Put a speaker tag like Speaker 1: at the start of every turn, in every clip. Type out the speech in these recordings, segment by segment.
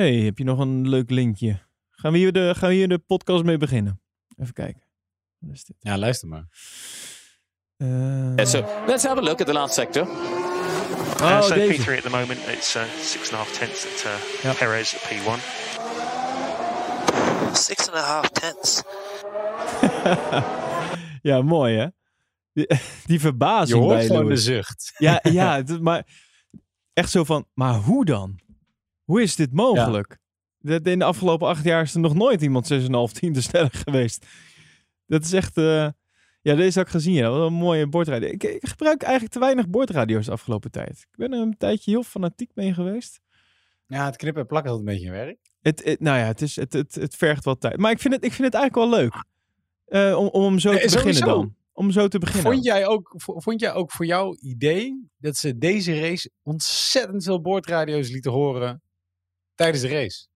Speaker 1: hey, heb je nog een leuk linkje? Gaan we hier de, gaan we hier de podcast mee beginnen? Even kijken. Wat is dit?
Speaker 2: Ja, luister maar.
Speaker 1: Eh,
Speaker 3: Yeah, so let's have a look at the last sector.
Speaker 1: oh,
Speaker 4: Uh, so
Speaker 1: deze.
Speaker 4: P3 at the moment, it's uh, six and a half tenths at uh,
Speaker 1: Yep.
Speaker 4: Perez at P1.
Speaker 5: Six and a half tenths.
Speaker 1: ja, mooi hè? Die, die
Speaker 2: Je
Speaker 1: verbazing
Speaker 2: hoort
Speaker 1: bij
Speaker 2: gewoon de zucht.
Speaker 1: Ja, ja maar echt zo van, maar hoe dan? Hoe is dit mogelijk? Dat in de afgelopen acht jaar is er nog nooit iemand 6,5 tiende sneller geweest. Dat is echt, eh, ja, deze had ik gezien. Ja. Wat een mooie bordradio. Ik, ik gebruik eigenlijk te weinig bordradio's de afgelopen tijd. Ik ben er een tijdje heel fanatiek mee geweest.
Speaker 2: Ja, het knippen en plakken is altijd een beetje werk.
Speaker 1: Het, het- nou ja, het, is, het, het, het vergt wat tijd. Maar ik vind het, ik vind het eigenlijk wel leuk. eh, om, om zo
Speaker 2: Nee,
Speaker 1: te beginnen dan. Om zo te beginnen.
Speaker 2: Vond jij, ook, vond jij ook voor jouw idee dat ze deze race ontzettend veel boordradio's lieten horen tijdens de race?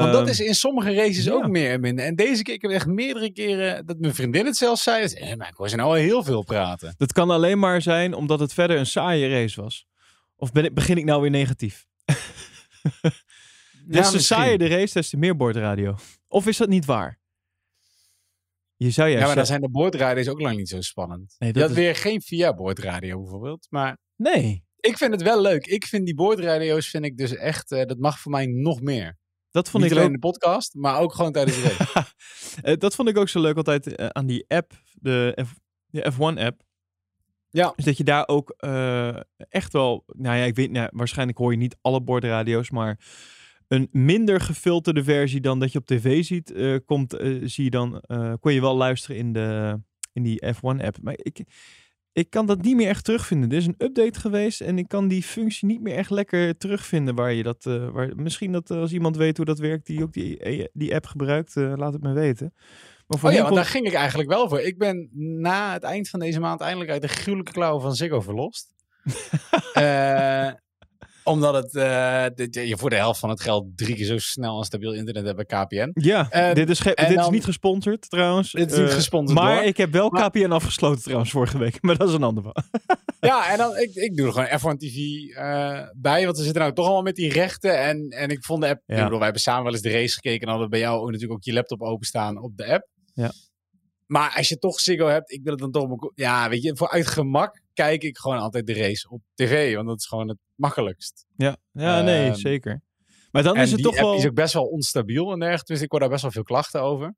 Speaker 2: Want dat
Speaker 1: Ehm,
Speaker 2: is in sommige races
Speaker 1: ja.
Speaker 2: ook meer en minder. En deze keer ik heb echt meerdere keren dat mijn vriendin het zelfs zei. ze, Eh, maar ik hoor ze nou al heel veel praten.
Speaker 1: Dat kan alleen maar zijn omdat het verder een saaie race was. Of ben ik, begin ik nou weer negatief? Des te
Speaker 2: misschien.
Speaker 1: saaier de race, des te meer bordradio. Of is dat niet waar? Je zou
Speaker 2: Ja,
Speaker 1: juist
Speaker 2: maar dan zijn de boordradio's ook lang niet zo spannend.
Speaker 1: Nee,
Speaker 2: je
Speaker 1: dat
Speaker 2: had
Speaker 1: is-
Speaker 2: weer geen via boordradio bijvoorbeeld. Maar
Speaker 1: Nee,
Speaker 2: ik vind het wel leuk. Ik vind die boordradio's vind ik dus echt, eh, dat mag voor mij nog meer.
Speaker 1: dat vond
Speaker 2: niet
Speaker 1: ik
Speaker 2: alleen
Speaker 1: ook.
Speaker 2: in de podcast, maar ook gewoon tijdens de race.
Speaker 1: Eh, dat vond ik ook zo leuk altijd eh, aan die app, de, F, de F1-app.
Speaker 2: Ja.
Speaker 1: Is dat je daar ook echt wel, nou ja, ik weet, nou, waarschijnlijk hoor je niet alle bordradio's, maar een minder gefilterde versie dan dat je op tv ziet, komt, zie je dan, kon je wel luisteren in, de, in die F1-app. Maar ik, ik kan dat niet meer echt terugvinden. Er is een update geweest en ik kan die functie niet meer echt lekker terugvinden waar je dat, eh, waar, misschien dat eh, als iemand weet hoe dat werkt, die ook die, eh, die app gebruikt, laat het me weten. Maar
Speaker 2: Oh ja, want daar ging ik eigenlijk wel voor. Ik ben na het eind van deze maand eindelijk uit de gruwelijke klauwen van Ziggo verlost. omdat het, eh, dit- je voor de helft van het geld drie keer zo snel en stabiel internet hebt bij KPN.
Speaker 1: Ja, dit, is,
Speaker 2: en
Speaker 1: dit is niet gesponsord trouwens.
Speaker 2: Dit is niet
Speaker 1: Eh,
Speaker 2: gesponsord
Speaker 1: Maar
Speaker 2: door.
Speaker 1: ik heb wel
Speaker 2: Maar-
Speaker 1: KPN afgesloten trouwens vorige week. Maar dat is een ander verhaal.
Speaker 2: Ja, en dan, ik, ik doe er gewoon F1 TV eh, bij, want we zitten nou toch allemaal met die rechten. En, en ik vond de app,
Speaker 1: Ja.
Speaker 2: ik bedoel, wij hebben samen wel eens de race gekeken en hadden bij jou ook natuurlijk ook je laptop openstaan op de app.
Speaker 1: Ja.
Speaker 2: Maar als je toch Ziggo hebt, ik wil het dan toch, ja, weet je, voor uit gemak kijk ik gewoon altijd de race op tv, want dat is gewoon het makkelijkst.
Speaker 1: Ja, ja nee,
Speaker 2: Ehm,
Speaker 1: zeker. Maar dan is het
Speaker 2: die
Speaker 1: toch
Speaker 2: app
Speaker 1: wel...
Speaker 2: is ook best wel onstabiel en dergelijke, dus ik hoor daar best wel veel klachten over.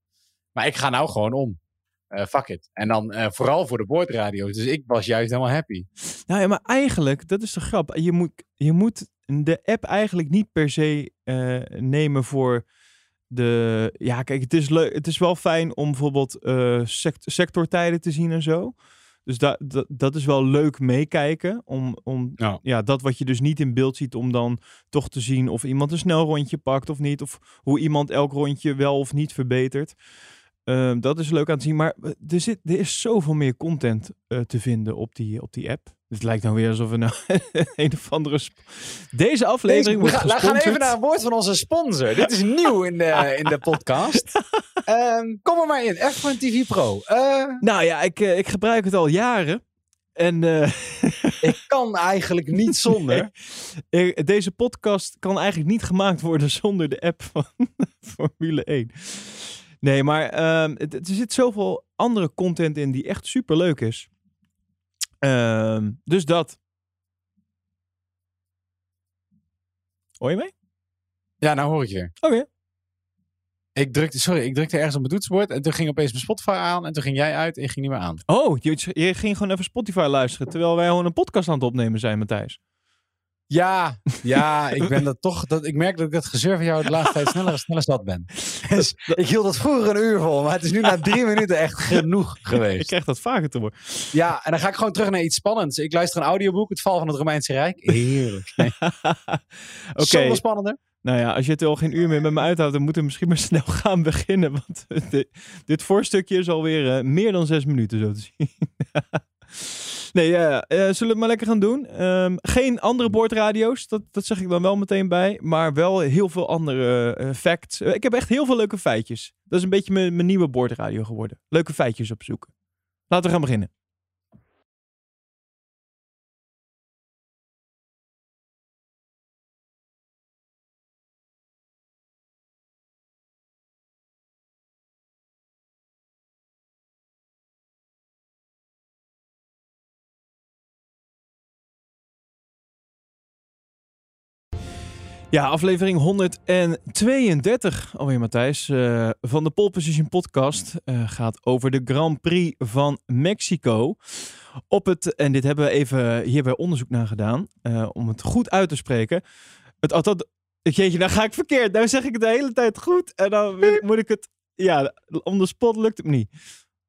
Speaker 2: Maar ik ga nou gewoon om. Eh, fuck it. En dan eh, vooral voor de boordradio's. Dus ik was juist helemaal happy.
Speaker 1: Nou ja, maar eigenlijk, dat is de grap. Je moet, je moet de app eigenlijk niet per se eh, nemen voor de... Ja, kijk, het is, leuk, het is wel fijn om bijvoorbeeld sect- sectortijden te zien en zo. Dus da, da- dat is wel leuk meekijken. Om, om
Speaker 2: Ja.
Speaker 1: ja, dat wat je dus niet in beeld ziet, om dan toch te zien of iemand een snel rondje pakt of niet. Of hoe iemand elk rondje wel of niet verbetert. Ehm, dat is leuk aan te zien. Maar eh, er, zit, er is zoveel meer content eh, te vinden op die, op die app. Het lijkt nou weer alsof we nou een of andere... Deze aflevering
Speaker 2: we,
Speaker 1: wordt
Speaker 2: we gaan even naar een woord van onze sponsor. Dit is nieuw in de, in de podcast. Ehm, kom er maar in. F1 TV Pro. Eh,
Speaker 1: Nou ja, ik, eh, ik gebruik het al jaren. En eh,
Speaker 2: ik kan eigenlijk niet zonder.
Speaker 1: deze podcast kan eigenlijk niet gemaakt worden zonder de app van Formule 1. Nee, maar ehm, er zit zoveel andere content in die echt super leuk is. Ehm, dus dat. Hoor je mee?
Speaker 2: Ja, nou hoor ik je.
Speaker 1: Oké.
Speaker 2: Ik drukte, sorry, ik drukte ergens op mijn toetsenbord en toen ging opeens mijn Spotify aan en toen ging jij uit en je ging niet meer aan.
Speaker 1: Oh, je, je ging gewoon even Spotify luisteren terwijl wij gewoon een podcast aan het opnemen zijn, Matthijs.
Speaker 2: Ja, ja, ik ben dat toch. Dat, ik merk dat ik dat gezeur van jou de laatste tijd sneller, sneller zat ben. Dus ik hield het vroeger een uur vol, maar het is nu na drie minuten echt genoeg
Speaker 1: Ik
Speaker 2: geweest.
Speaker 1: krijg dat vaker te horen.
Speaker 2: Ja, en dan ga ik gewoon terug naar iets spannends. Ik luister een audioboek, Het Val van het Romeinse Rijk. Heerlijk.
Speaker 1: Oké,
Speaker 2: Zoveel spannender.
Speaker 1: nou ja, als je het al geen uur meer met me uithoudt, dan moeten we misschien maar snel gaan beginnen. Want dit, dit voorstukje is alweer eh, meer dan zes minuten zo te zien. Nee, ja, eh, zullen we het maar lekker gaan doen? Ehm, geen andere boordradio's, dat, dat zeg ik dan wel meteen bij. Maar wel heel veel andere eh, facts. Eh, ik heb echt heel veel leuke feitjes. Dat is een beetje mijn, mijn nieuwe boordradio geworden. Leuke feitjes opzoeken. Laten we gaan beginnen. Ja, aflevering 132 alweer Matthijs eh, van de Pole Position podcast eh, gaat over de Grand Prix van Mexico. Op het, en dit hebben we even hierbij onderzoek naar gedaan, eh, om het goed uit te spreken. Het altijd, jeetje, nou ga ik verkeerd. Nou zeg ik het de hele tijd goed en dan moet ik het, ja, om de spot lukt het me niet.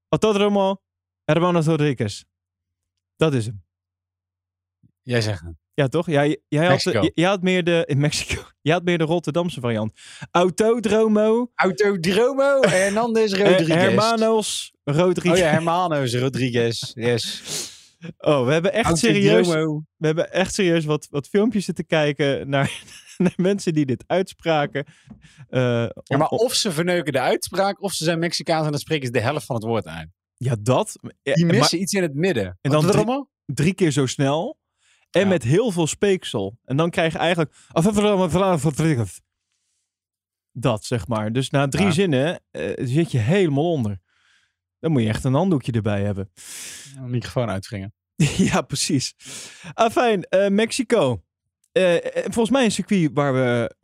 Speaker 1: Autódromo Hermano Rodriguez. Dat is hem.
Speaker 2: Jij zegt het.
Speaker 1: Ja, toch? Ja, jij had, jij had meer de in Mexico. Jij had meer de Rotterdamse variant. Autodromo,
Speaker 2: Autodromo Hernandez
Speaker 1: eh,
Speaker 2: Rodriguez.
Speaker 1: Hermanos Rodriguez.
Speaker 2: Oh ja, Hermanos Rodriguez. Yes.
Speaker 1: Oh, we hebben echt serieus, we hebben echt serieus wat, wat filmpjes zitten kijken naar, naar mensen die dit uitspraken. Eh,
Speaker 2: Ja, maar of ze verneuken de uitspraak, of ze zijn Mexicaans en dan spreken ze de helft van het woord uit.
Speaker 1: ja, dat.
Speaker 2: Die
Speaker 1: maar
Speaker 2: missen iets in het midden.
Speaker 1: En dan
Speaker 2: Autodromo?
Speaker 1: drie keer zo snel. En
Speaker 2: Ja.
Speaker 1: met heel veel speeksel. En dan krijg je eigenlijk. Dat zeg maar. Dus na drie
Speaker 2: Ja.
Speaker 1: zinnen eh, zit je helemaal onder. Dan moet je echt een handdoekje erbij hebben.
Speaker 2: Een microfoon uitvringen.
Speaker 1: ja, precies. Afijn, eh Mexico. Eh, volgens mij een circuit waar we,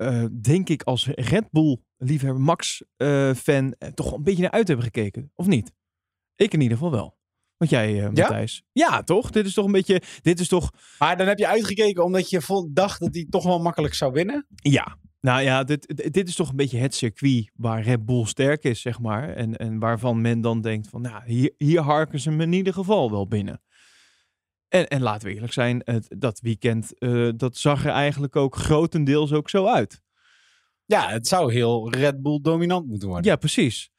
Speaker 1: denk ik, als Red Bull-liefhebber, Max-fan, toch wel een beetje naar uit hebben gekeken. Of niet? Ik in ieder geval wel. Want jij, eh Matthijs. Ja, toch? Dit is toch een beetje. Dit is toch.
Speaker 2: Maar dan heb je uitgekeken omdat je dacht dat hij toch wel makkelijk zou winnen.
Speaker 1: Ja. Nou ja, dit, dit- is toch een beetje het circuit waar Red Bull sterk is, zeg maar. En, en waarvan men dan denkt van, nou, hier, hier harken ze hem in ieder geval wel binnen. En, en laten we eerlijk zijn, het, dat weekend, eh, dat zag er eigenlijk ook grotendeels ook zo uit.
Speaker 2: Ja, het zou heel Red Bull dominant moeten worden.
Speaker 1: Ja, precies.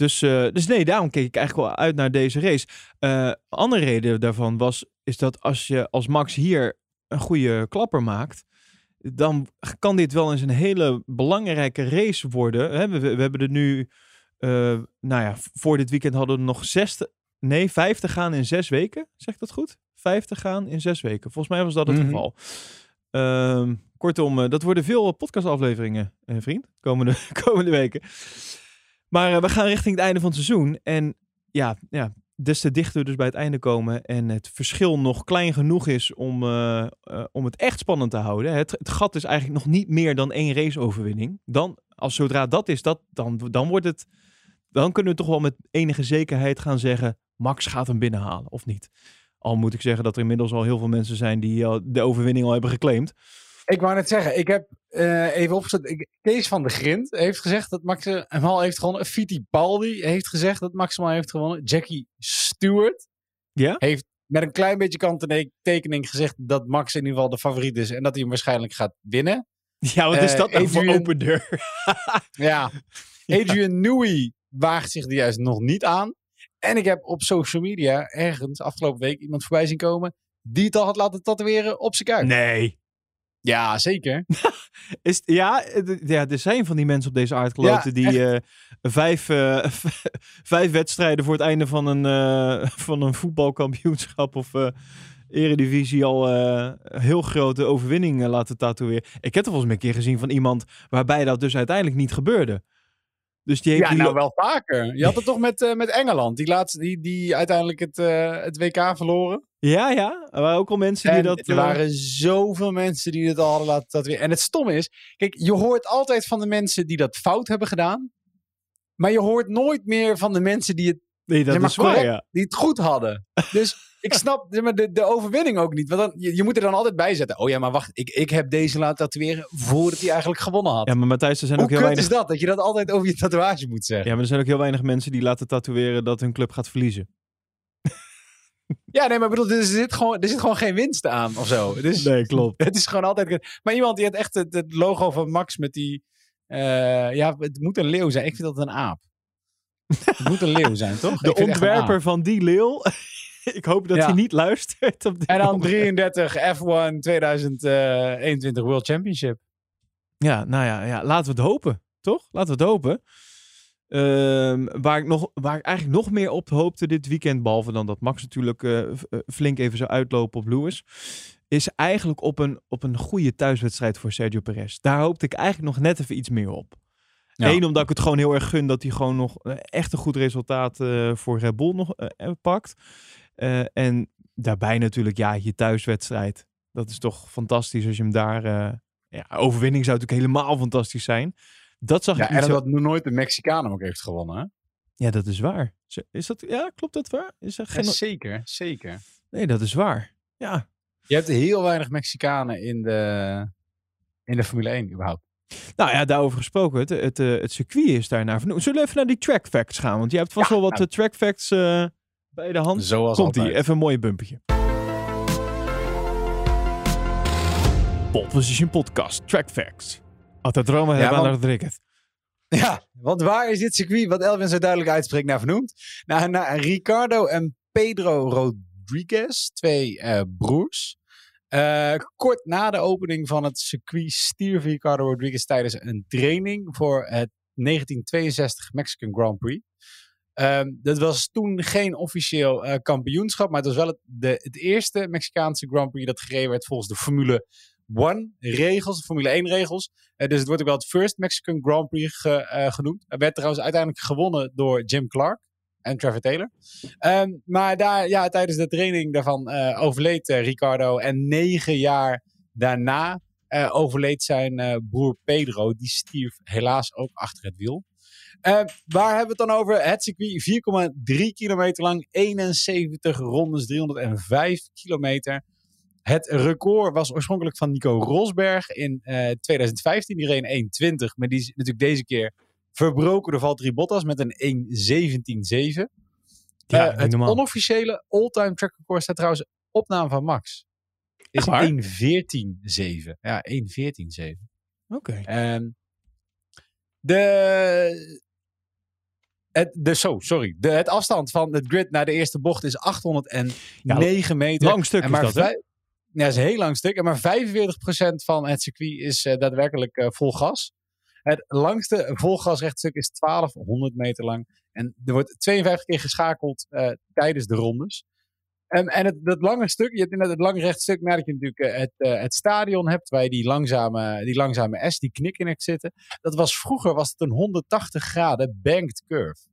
Speaker 1: Dus, eh, dus nee, daarom keek ik eigenlijk wel uit naar deze race. Eh andere reden daarvan was, is dat als je als Max hier een goede klapper maakt, dan kan dit wel eens een hele belangrijke race worden. Hè? We, we hebben er nu, eh, nou ja, voor dit weekend hadden we nog zes, te- nee, vijf te gaan in zes weken. Zeg ik dat goed? Vijf te gaan in zes weken. Volgens mij was dat het
Speaker 2: Mhm.
Speaker 1: geval. Ehm, kortom, dat worden veel podcastafleveringen, eh, vriend, komende, komende weken. Maar eh, we gaan richting het einde van het seizoen. En ja, ja, des te dichter we dus bij het einde komen en het verschil nog klein genoeg is om, eh, eh, om het echt spannend te houden. Het, gat is eigenlijk nog niet meer dan één raceoverwinning. Dan, als zodra dat is, dat, dan, dan wordt het. Dan kunnen we toch wel met enige zekerheid gaan zeggen: Max gaat hem binnenhalen, of niet? Al moet ik zeggen dat er inmiddels al heel veel mensen zijn die de overwinning al hebben geclaimd.
Speaker 2: Ik wou net zeggen, ik heb eh, even opgezet. Kees van de Grint heeft gezegd dat Max eh, hem al heeft gewonnen. Fittipaldi heeft gezegd dat Max hem al heeft gewonnen. Jackie Stewart
Speaker 1: Ja?
Speaker 2: heeft met een klein beetje kanttekening gezegd dat Max in ieder geval de favoriet is. En dat hij hem waarschijnlijk gaat winnen.
Speaker 1: Ja, wat is
Speaker 2: Eh,
Speaker 1: dat nou voor
Speaker 2: Adrian-
Speaker 1: open deur?
Speaker 2: Ja. Adrian Newey waagt zich er juist nog niet aan. En ik heb op social media ergens afgelopen week iemand voorbij zien komen die het al had laten tatoeëren op zijn kuit.
Speaker 1: Nee.
Speaker 2: Ja, zeker.
Speaker 1: Is, ja, eh, ja, er zijn van die mensen op deze aardkloten
Speaker 2: Ja,
Speaker 1: die eh, vijf, eh, vijf wedstrijden voor het einde van een, van een voetbalkampioenschap of eredivisie al heel grote overwinningen laten tatoeëren. Ik heb er volgens mij een keer gezien van iemand waarbij dat dus uiteindelijk niet gebeurde. Dus die heeft
Speaker 2: Ja,
Speaker 1: die
Speaker 2: nou wel vaker. Je had het toch met, eh, met Engeland, die, laatste, die, die uiteindelijk het, eh, het WK verloren.
Speaker 1: Ja, ja. Er waren ook al mensen die dat...
Speaker 2: er
Speaker 1: eh,
Speaker 2: waren zoveel mensen die het al hadden laten tatoeëren. En het stomme is, kijk, je hoort altijd van de mensen die dat fout hebben gedaan. Maar je hoort nooit meer van de mensen die het,
Speaker 1: nee, dat
Speaker 2: zeg maar
Speaker 1: is waar,
Speaker 2: correct,
Speaker 1: ja.
Speaker 2: die het goed hadden. Dus ik snap de, de overwinning ook niet. Want dan, je, je moet er dan altijd bij zetten. Oh ja, maar wacht, ik, ik heb deze laten tatoeëren voordat hij eigenlijk gewonnen had.
Speaker 1: Ja, maar Matthijs, er zijn
Speaker 2: Hoe
Speaker 1: ook heel weinig...
Speaker 2: is dat? Dat je dat altijd over je tatoeage moet zeggen.
Speaker 1: Ja, maar er zijn ook heel weinig mensen die laten tatoeëren dat hun club gaat verliezen.
Speaker 2: Ja, nee, maar bedoel, er zit gewoon, er zit gewoon geen winst aan of zo. Dus
Speaker 1: Nee, klopt.
Speaker 2: het is gewoon altijd... Maar iemand die had echt het, het logo van Max met die... eh, ja, het moet een leeuw zijn. Ik vind dat een aap. Het moet een leeuw zijn, toch?
Speaker 1: De ontwerper van die leeuw. ik hoop dat
Speaker 2: Ja.
Speaker 1: hij niet luistert. Op
Speaker 2: En dan
Speaker 1: moment.
Speaker 2: 33 F1 2021 World Championship.
Speaker 1: Ja, nou ja, ja, laten we het hopen. Toch? Laten we het hopen. Ehm, waar, ik nog, waar ik eigenlijk nog meer op hoopte dit weekend, behalve dan dat Max natuurlijk eh, eh, flink even zou uitlopen op Lewis, is eigenlijk op een, op een goede thuiswedstrijd voor Sergio Perez. Daar hoopte ik eigenlijk nog net even iets meer op.
Speaker 2: Ja.
Speaker 1: Eén, omdat ik het gewoon heel erg gun dat hij gewoon nog eh, echt een goed resultaat voor Red Bull nog pakt. Eh, en daarbij natuurlijk, ja, je thuiswedstrijd. Dat is toch fantastisch als je hem daar, eh, Ja, overwinning zou natuurlijk helemaal fantastisch zijn. Dat zag
Speaker 2: Ja,
Speaker 1: ik
Speaker 2: en
Speaker 1: zo...
Speaker 2: dat nog nooit de Mexicaan hem ook heeft gewonnen. Hè?
Speaker 1: Ja, dat is waar. Zo- Is dat... Ja, klopt dat waar? Is er
Speaker 2: Ja,
Speaker 1: geen...
Speaker 2: zeker, zeker.
Speaker 1: Nee, dat is waar. Ja.
Speaker 2: Je hebt heel weinig Mexicanen in de, in de Formule 1 überhaupt.
Speaker 1: Nou ja, daarover gesproken. Het, het, eh, het circuit is daarnaar vernoemd. Zullen we even naar die track facts gaan? Want je hebt vast
Speaker 2: Ja,
Speaker 1: wel wat
Speaker 2: nou.
Speaker 1: track facts bij de hand.
Speaker 2: Zoals
Speaker 1: Komt ie,
Speaker 2: altijd.
Speaker 1: even een mooi bumpertje. Pole Position Podcast, Track Facts. Altijd dromen
Speaker 2: Ja,
Speaker 1: hebben aan
Speaker 2: want-
Speaker 1: Rodriguez.
Speaker 2: Ja, want waar is dit circuit wat Elvin zo duidelijk uitspreekt naar vernoemd? Naar Ricardo en Pedro Rodriguez, twee eh, broers. Eh, kort na de opening van het circuit stierf Ricardo Rodriguez tijdens een training voor het 1962 Mexican Grand Prix. Ehm, dat was toen geen officieel eh, kampioenschap, maar het was wel het, de, het eerste Mexicaanse Grand Prix dat gereden werd volgens de Formule 1 regels, de Formule 1 regels. Eh, dus het wordt ook wel het First Mexican Grand Prix eh, genoemd. Het werd trouwens uiteindelijk gewonnen door Jim Clark en Trevor Taylor. Ehm, maar daar, ja, tijdens de training daarvan overleed Ricardo. En negen jaar daarna overleed zijn broer Pedro. Die stierf helaas ook achter het wiel. Ehm, waar hebben we het dan over? Het circuit 4,3 kilometer lang, 71 rondes, 305 kilometer. Het record was oorspronkelijk van Nico Rosberg in eh, 2015. Die reed een 1.20, maar die is natuurlijk deze keer verbroken door Valtteri Bottas met een 1.17.7.
Speaker 1: Ja,
Speaker 2: Eh, het
Speaker 1: normaal.
Speaker 2: onofficiële all-time track record staat trouwens op naam van Max. Is
Speaker 1: waar?
Speaker 2: 1.14.7. Ja, 1.14.7.
Speaker 1: Oké.
Speaker 2: Ehm, de, het, de, zo, sorry. De, het afstand van het grid naar de eerste bocht is 809 meter.
Speaker 1: Lang stuk
Speaker 2: En
Speaker 1: is
Speaker 2: maar
Speaker 1: dat, hè?
Speaker 2: Ja, dat is een heel lang stuk. En maar 45% van het circuit is eh, daadwerkelijk eh, vol gas. Het langste volgasrechtstuk is 1200 meter lang. En er wordt 52 keer geschakeld eh, tijdens de rondes. Ehm, en het, dat lange stuk, je hebt inderdaad het lange rechtstuk nadat je natuurlijk eh, het, eh, het stadion hebt, waar je die langzame, die langzame S, die knik in hebt zitten. Dat was vroeger was het een 180 graden banked curve.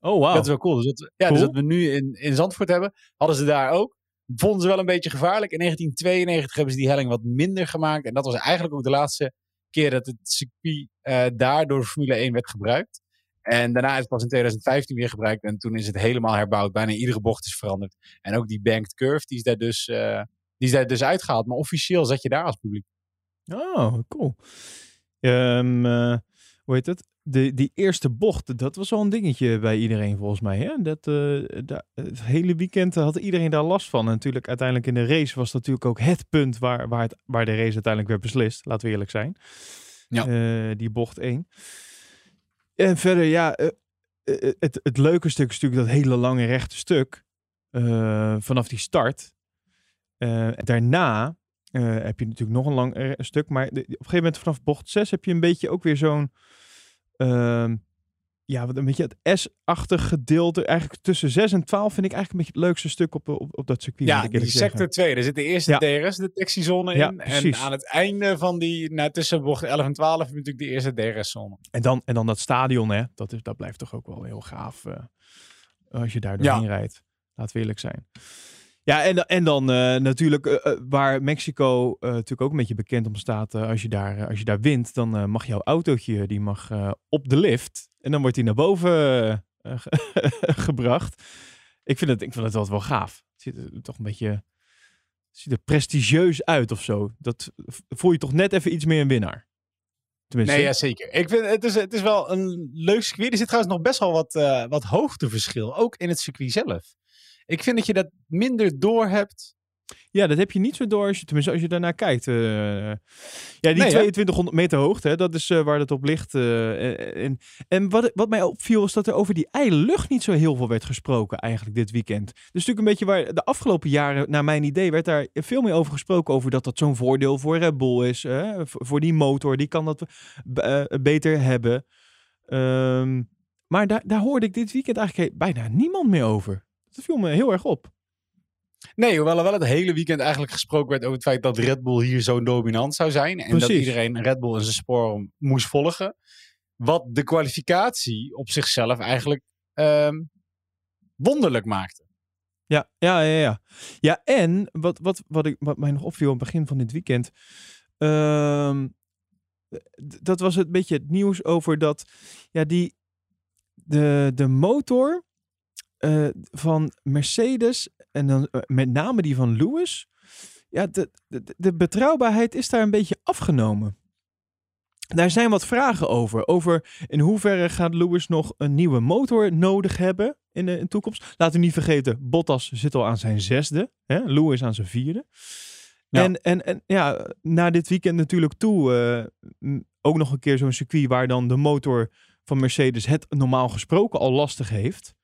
Speaker 1: Oh, wauw.
Speaker 2: Dat is wel cool. Dus dat, ja,
Speaker 1: Cool.
Speaker 2: dus dat we nu in, in Zandvoort hebben, hadden ze daar ook. Vonden ze wel een beetje gevaarlijk. In 1992 hebben ze die helling wat minder gemaakt. En dat was eigenlijk ook de laatste keer dat het circuit eh, daar door Formule 1 werd gebruikt. En daarna is het pas in 2015 weer gebruikt. En toen is het helemaal herbouwd. Bijna iedere bocht is veranderd. En ook die banked curve, die is daar dus, eh, die is daar dus uitgehaald. Maar officieel zat je daar als publiek.
Speaker 1: Oh, cool. Ehm, eh, hoe heet het? De, die eerste bocht, dat was wel een dingetje bij iedereen volgens mij. Hè? Dat, eh, da- het hele weekend had iedereen daar last van. En natuurlijk uiteindelijk in de race was dat natuurlijk ook het punt waar, waar, het, waar de race uiteindelijk werd beslist. Laten we eerlijk zijn.
Speaker 2: Ja.
Speaker 1: Die bocht 1. En verder, ja, eh, eh, het, het leuke stuk is natuurlijk dat hele lange rechte stuk. eh, vanaf die start. Eh, daarna eh, heb je natuurlijk nog een lang eh, stuk. Maar op een gegeven moment vanaf bocht 6 heb je een beetje ook weer zo'n... ja, wat een beetje het S-achtig gedeelte. Eigenlijk tussen 6 en 12 vind ik eigenlijk een beetje het leukste stuk op, op, op dat circuit.
Speaker 2: Ja, die sector 2. Daar zit de eerste
Speaker 1: Ja.
Speaker 2: DRS-detectiezone
Speaker 1: Ja,
Speaker 2: in. En aan het einde van die, nou, tussen bocht 11 en 12, heb je natuurlijk de eerste DRS-zone.
Speaker 1: En dan, en dan dat stadion, hè. Dat, is, dat blijft toch ook wel heel gaaf eh, als je daar
Speaker 2: Ja.
Speaker 1: doorheen rijdt. Laten we eerlijk zijn. Ja, en, en dan eh, natuurlijk eh, waar Mexico natuurlijk ook een beetje bekend om staat. als, je daar, als je daar wint, dan mag jouw autootje die mag, op de lift. En dan wordt hij naar boven eh, ge- gebracht. Ik vind, het, ik vind het altijd wel gaaf. Het ziet er toch een beetje... ziet er prestigieus uit of zo. Dat voel je toch net even iets meer een winnaar. Tenminste.
Speaker 2: Nee, ja, zeker. Ik vind het is, het is wel een leuk circuit. Er zit trouwens nog best wel wat, eh, wat hoogteverschil, ook in het circuit zelf. Ik vind dat je dat minder door hebt.
Speaker 1: Ja, dat heb je niet zo door als je, tenminste als je daarnaar kijkt. eh. ja, die
Speaker 2: Nee, hè?
Speaker 1: 2200 meter hoogte, hè, dat is eh, waar het op ligt. eh, en en wat, wat mij opviel is dat er over die ijle lucht niet zo heel veel werd gesproken eigenlijk dit weekend. Dus natuurlijk een beetje waar de afgelopen jaren, naar mijn idee, werd daar veel meer over gesproken. Over dat dat zo'n voordeel voor Red Bull is. voor die motor, die kan dat beter hebben. Ehm, maar daar, daar hoorde ik dit weekend eigenlijk bijna niemand meer over. Dat viel me heel erg op.
Speaker 2: Nee, hoewel er wel het hele weekend eigenlijk gesproken werd over het feit dat Red Bull hier zo dominant zou zijn. En dat iedereen Red Bull in zijn spoor moest volgen. Wat de kwalificatie op zichzelf eigenlijk ehm, wonderlijk maakte.
Speaker 1: Ja, ja, ja, ja. Ja, en wat, wat, wat, ik, wat mij nog opviel aan het begin van dit weekend. Ehm, dat was het beetje het nieuws over dat ja, die, de, de motor eh, van Mercedes en dan eh, met name die van Lewis. Ja, de, de, de betrouwbaarheid is daar een beetje afgenomen. Daar zijn wat vragen over. Over in hoeverre gaat Lewis nog een nieuwe motor nodig hebben in de, in de toekomst. Laten we niet vergeten, Bottas zit al aan zijn zesde. Hè? Lewis aan zijn vierde.
Speaker 2: Ja.
Speaker 1: En, en, en ja, na dit weekend natuurlijk toe eh, ook nog een keer zo'n circuit waar dan de motor van Mercedes het normaal gesproken al lastig heeft.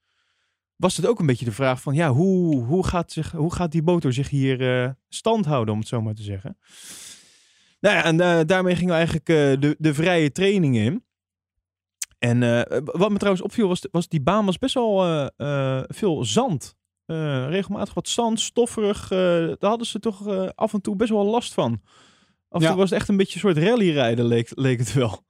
Speaker 1: Was het ook een beetje de vraag van, ja, hoe, hoe, gaat, zich, hoe gaat die motor zich hier eh, stand houden, om het zo maar te zeggen. Nou ja, en eh, daarmee gingen we eigenlijk eh, de, de vrije training in. En wat me trouwens opviel, was, was die baan was best wel veel zand. Regelmatig wat zand, stofferig. daar hadden ze toch af en toe best wel last van. Af en
Speaker 2: Ja.
Speaker 1: toe was het echt een beetje een soort rallyrijden, leek, leek het wel.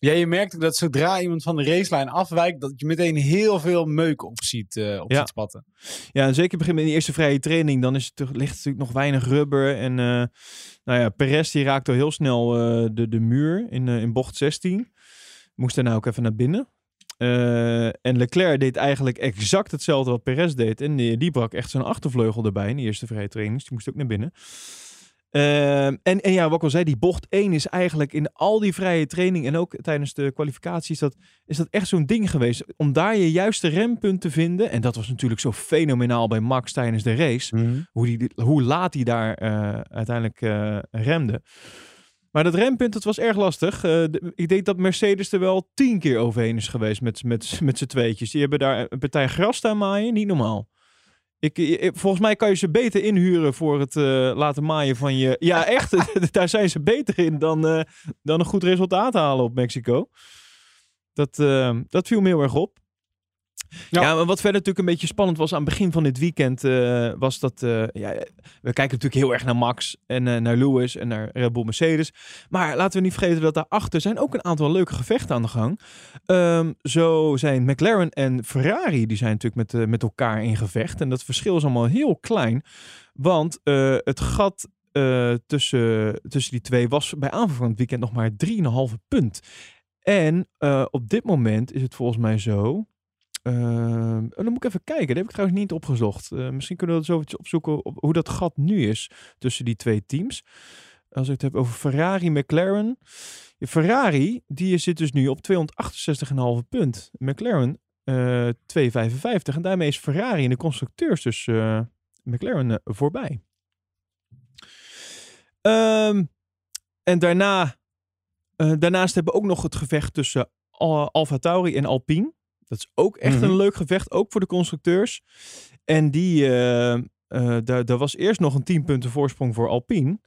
Speaker 2: Ja, je merkt ook dat zodra iemand van de racelijn afwijkt, dat je meteen heel veel meuk op ziet, eh, op
Speaker 1: Ja.
Speaker 2: ziet spatten.
Speaker 1: Ja, en zeker begin met die eerste vrije training, dan is het, toch- ligt natuurlijk nog weinig rubber. En eh, nou ja, Perez die raakte al heel snel eh, de, de muur in, in bocht 16. Moest daarna ook even naar binnen. En Leclerc deed eigenlijk exact hetzelfde wat Perez deed. En die, die brak echt zijn achtervleugel erbij in de eerste vrije training. Dus die moest ook naar binnen. Ehm, en, en ja, wat ik al zei, die bocht 1 is eigenlijk in al die vrije training en ook tijdens de kwalificaties, dat, is dat echt zo'n ding geweest. Om daar je juiste rempunt te vinden. En dat was natuurlijk zo fenomenaal bij Max tijdens de race. Hoe, die, hoe laat hij daar eh, uiteindelijk eh, remde. Maar dat rempunt, dat was erg lastig. Eh, ik denk dat Mercedes er wel tien keer overheen is geweest met, met, met z'n tweetjes. Die hebben daar een partij gras staan maaien, niet normaal. Ik, ik- volgens mij kan je ze beter inhuren voor het eh, laten maaien van je... Ja, echt, daar zijn ze beter in dan, eh, dan een goed resultaat halen op Mexico. Dat, eh, dat viel me heel erg op. Ja. Wat verder natuurlijk een beetje spannend was aan het begin van dit weekend, eh, was dat, eh, ja, we kijken natuurlijk heel erg naar Max en eh, naar Lewis en naar Red Bull Mercedes. Maar laten we niet vergeten dat daarachter zijn ook een aantal leuke gevechten aan de gang. Ehm, zo zijn McLaren en Ferrari, die zijn natuurlijk met, met elkaar in gevecht. En dat verschil is allemaal heel klein, want het gat tussen, tussen die twee was bij aanvang van het weekend nog maar 3,5 punt. En op dit moment is het volgens mij zo. Ehm, oh, dan moet ik even kijken. Dat heb ik trouwens niet opgezocht. Eh, misschien kunnen we dat zo eventjes opzoeken op hoe dat gat nu is tussen die twee teams. Als ik het heb over Ferrari, McLaren. Ferrari, die zit dus nu op 268,5 punt. McLaren eh 255. En daarmee is Ferrari in de constructeurs dus eh, McLaren voorbij. Ehm, en daarna, daarnaast hebben we ook nog het gevecht tussen Al Alfa Tauri en Alpine. Dat is ook echt
Speaker 2: Mhm.
Speaker 1: een leuk gevecht, ook voor de constructeurs. En die, eh, daar, daar was eerst nog een 10 punten voorsprong voor Alpine.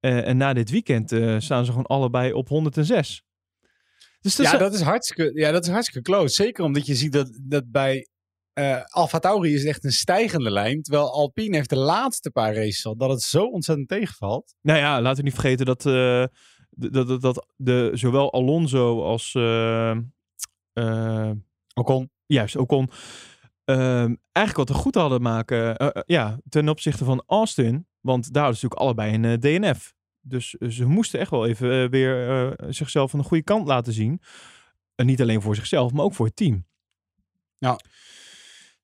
Speaker 1: Eh, en na dit weekend staan ze gewoon allebei op 106. Dus dat
Speaker 2: Ja,
Speaker 1: is-
Speaker 2: dat is hartstikke, ja, dat is hartstikke close. Zeker omdat je ziet dat, dat bij eh Alfa Tauri is het echt een stijgende lijn. Terwijl Alpine heeft de laatste paar races al dat het zo ontzettend tegenvalt.
Speaker 1: Nou ja, laten we niet vergeten dat, dat, dat, dat de, zowel Alonso als
Speaker 2: Ocon.
Speaker 1: juist Ocon ehm eigenlijk wat er goed hadden maken eh, eh, ja, ten opzichte van Austin. Want daar hadden ze natuurlijk allebei een eh, DNF. Dus ze moesten echt wel even weer zichzelf van de goede kant laten zien. En niet alleen voor zichzelf, maar ook voor het team.
Speaker 2: Ja.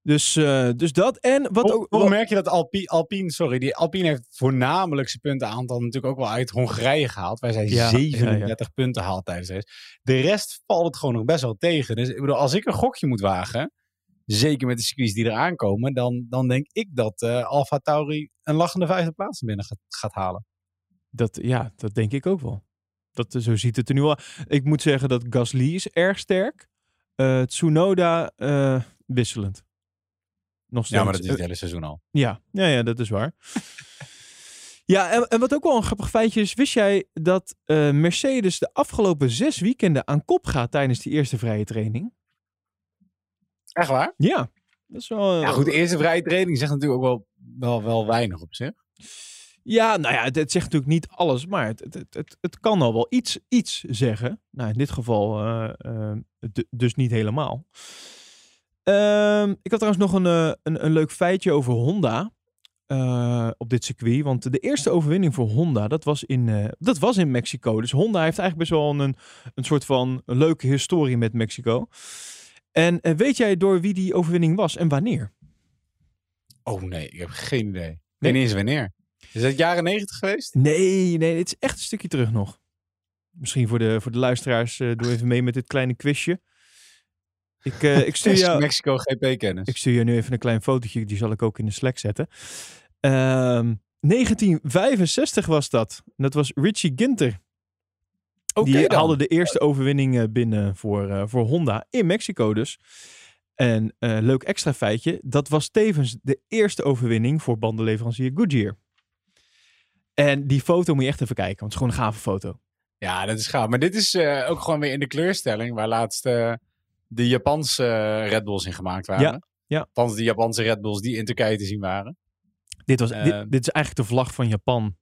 Speaker 1: Dus, eh, dus dat. En wat
Speaker 2: Hoe,
Speaker 1: ook.
Speaker 2: hoe
Speaker 1: wat-
Speaker 2: merk je dat Alpine, Alpine, sorry, die Alpine heeft voornamelijk zijn puntenaantal natuurlijk ook wel uit Hongarije gehaald. Waar zij
Speaker 1: Ja,
Speaker 2: 37 punten haalt tijdens de race. De rest valt het gewoon nog best wel tegen. Dus ik bedoel, als ik een gokje moet wagen, zeker met de circuits die eraan komen, dan, dan denk ik dat eh Alfa Tauri een lachende vijfde plaats naar binnen gaat, gaat halen.
Speaker 1: Dat, ja, dat denk ik ook wel. Dat, zo ziet het er nu al. Ik moet zeggen dat Gasly is erg sterk. Eh Tsunoda eh, wisselend. Nog steeds.
Speaker 2: Ja, maar dat is
Speaker 1: Eh,
Speaker 2: het hele seizoen al.
Speaker 1: Ja, ja, ja dat is waar. ja, en, en wat ook wel een grappig feitje is, wist jij dat eh, Mercedes de afgelopen zes weekenden aan kop gaat tijdens die eerste vrije training?
Speaker 2: Echt waar?
Speaker 1: Ja, dat is wel.
Speaker 2: Ja, goed, de eerste vrije training zegt natuurlijk ook wel, wel, wel weinig op zich.
Speaker 1: Ja, nou ja, het, het zegt natuurlijk niet alles, maar het, het, het, het, kan al wel iets, iets zeggen. Nou, in dit geval eh, eh, dus niet helemaal. Ehm, ik had trouwens nog een, eh, een, een leuk feitje over Honda. eh, op dit circuit. Want de eerste overwinning voor Honda, dat was in, eh, dat was in Mexico. Dus Honda heeft eigenlijk best wel een, een soort van leuke historie met Mexico. En weet jij door wie die overwinning was en wanneer?
Speaker 2: Oh nee, ik heb geen idee.
Speaker 1: Nee?
Speaker 2: weet niet eens wanneer. Is het jaren negentig geweest?
Speaker 1: Nee, nee, het is echt een stukje terug nog. Misschien voor de, voor de luisteraars, doe even mee met dit kleine quizje. Ik, eh, ik, stuur jou,
Speaker 2: Mexico GP-kennis.
Speaker 1: ik stuur je nu even een klein fotootje, die zal ik ook in de Slack zetten. Ehm, 1965 was dat. Dat was Richie Ginter.
Speaker 2: Oké
Speaker 1: die
Speaker 2: dan.
Speaker 1: haalde de eerste overwinning binnen voor, eh, voor Honda in Mexico dus. En eh, leuk extra feitje, dat was tevens de eerste overwinning voor bandenleverancier Goodyear. En die foto moet je echt even kijken, want het is gewoon een gave foto.
Speaker 2: Ja, dat is gaaf. Maar dit is ook gewoon weer in de kleurstelling waar laatst de Japanse eh, Red Bulls in gemaakt waren.
Speaker 1: Ja, ja.
Speaker 2: Althans, de Japanse Red Bulls die in Turkije te zien waren.
Speaker 1: Dit, was,
Speaker 2: Eh,
Speaker 1: dit, dit is eigenlijk de vlag van Japan,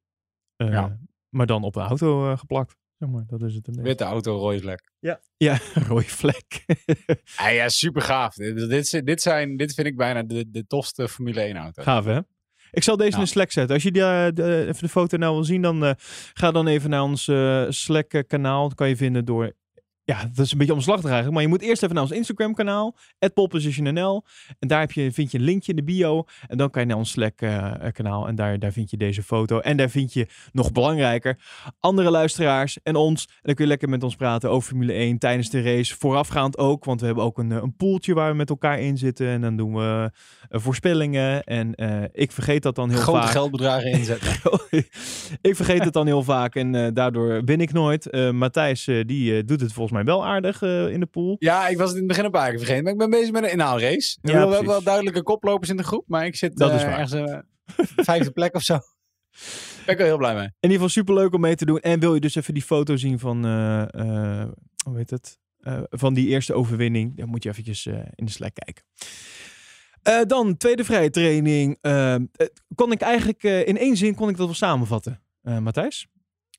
Speaker 1: eh,
Speaker 2: Ja.
Speaker 1: maar dan op een auto geplakt. Zeg maar, dat is het een beetje.
Speaker 2: Witte auto, rode vlek.
Speaker 1: Ja, ja rode vlek.
Speaker 2: Ja, ja super gaaf. Dit, dit, dit, zijn, dit vind ik bijna de, de tofste Formule 1 auto.
Speaker 1: Gaaf hè? Ik zal deze
Speaker 2: Ja.
Speaker 1: in de Slack zetten. Als je die, de- even de foto nou wil zien, dan ga dan even naar ons eh, Slack kanaal. Dat kan je vinden door... Ja, dat is een beetje omslachtig eigenlijk. Maar je moet eerst even naar ons Instagram kanaal. @polepositionnl. En daar heb je, vind je een linkje in de bio. En dan kan je naar ons Slack kanaal. En daar, daar vind je deze foto. En daar vind je, nog belangrijker, andere luisteraars en ons. En dan kun je lekker met ons praten over Formule 1 tijdens de race. Voorafgaand ook, want we hebben ook een, eh, een poeltje waar we met elkaar in zitten. En dan doen we eh, voorspellingen. En eh, ik vergeet dat dan heel
Speaker 2: Grote
Speaker 1: vaak.
Speaker 2: geldbedragen inzetten.
Speaker 1: ik vergeet het dan heel vaak en daardoor win ik nooit. Matthijs, die doet het volgens mij wel aardig eh, in de pool.
Speaker 2: ja, ik was het in het begin een paar keer vergeten. Maar ik ben bezig met een inhaalrace.
Speaker 1: Ja,
Speaker 2: bedoel, we hebben wel duidelijke koplopers in de groep. Maar ik zit
Speaker 1: Dat
Speaker 2: eh,
Speaker 1: is waar.
Speaker 2: ergens eh, vijfde plek of zo. Daar ben ik wel heel blij mee.
Speaker 1: In ieder geval superleuk om mee te doen. En wil je dus even die foto zien van, eh, eh, hoe heet het? Eh, van die eerste overwinning. Dan moet je eventjes eh, in de Slack kijken. Eh, dan, tweede vrije training. Eh, eh, kon ik eigenlijk eh, in één zin kon ik dat wel samenvatten, eh Matthijs.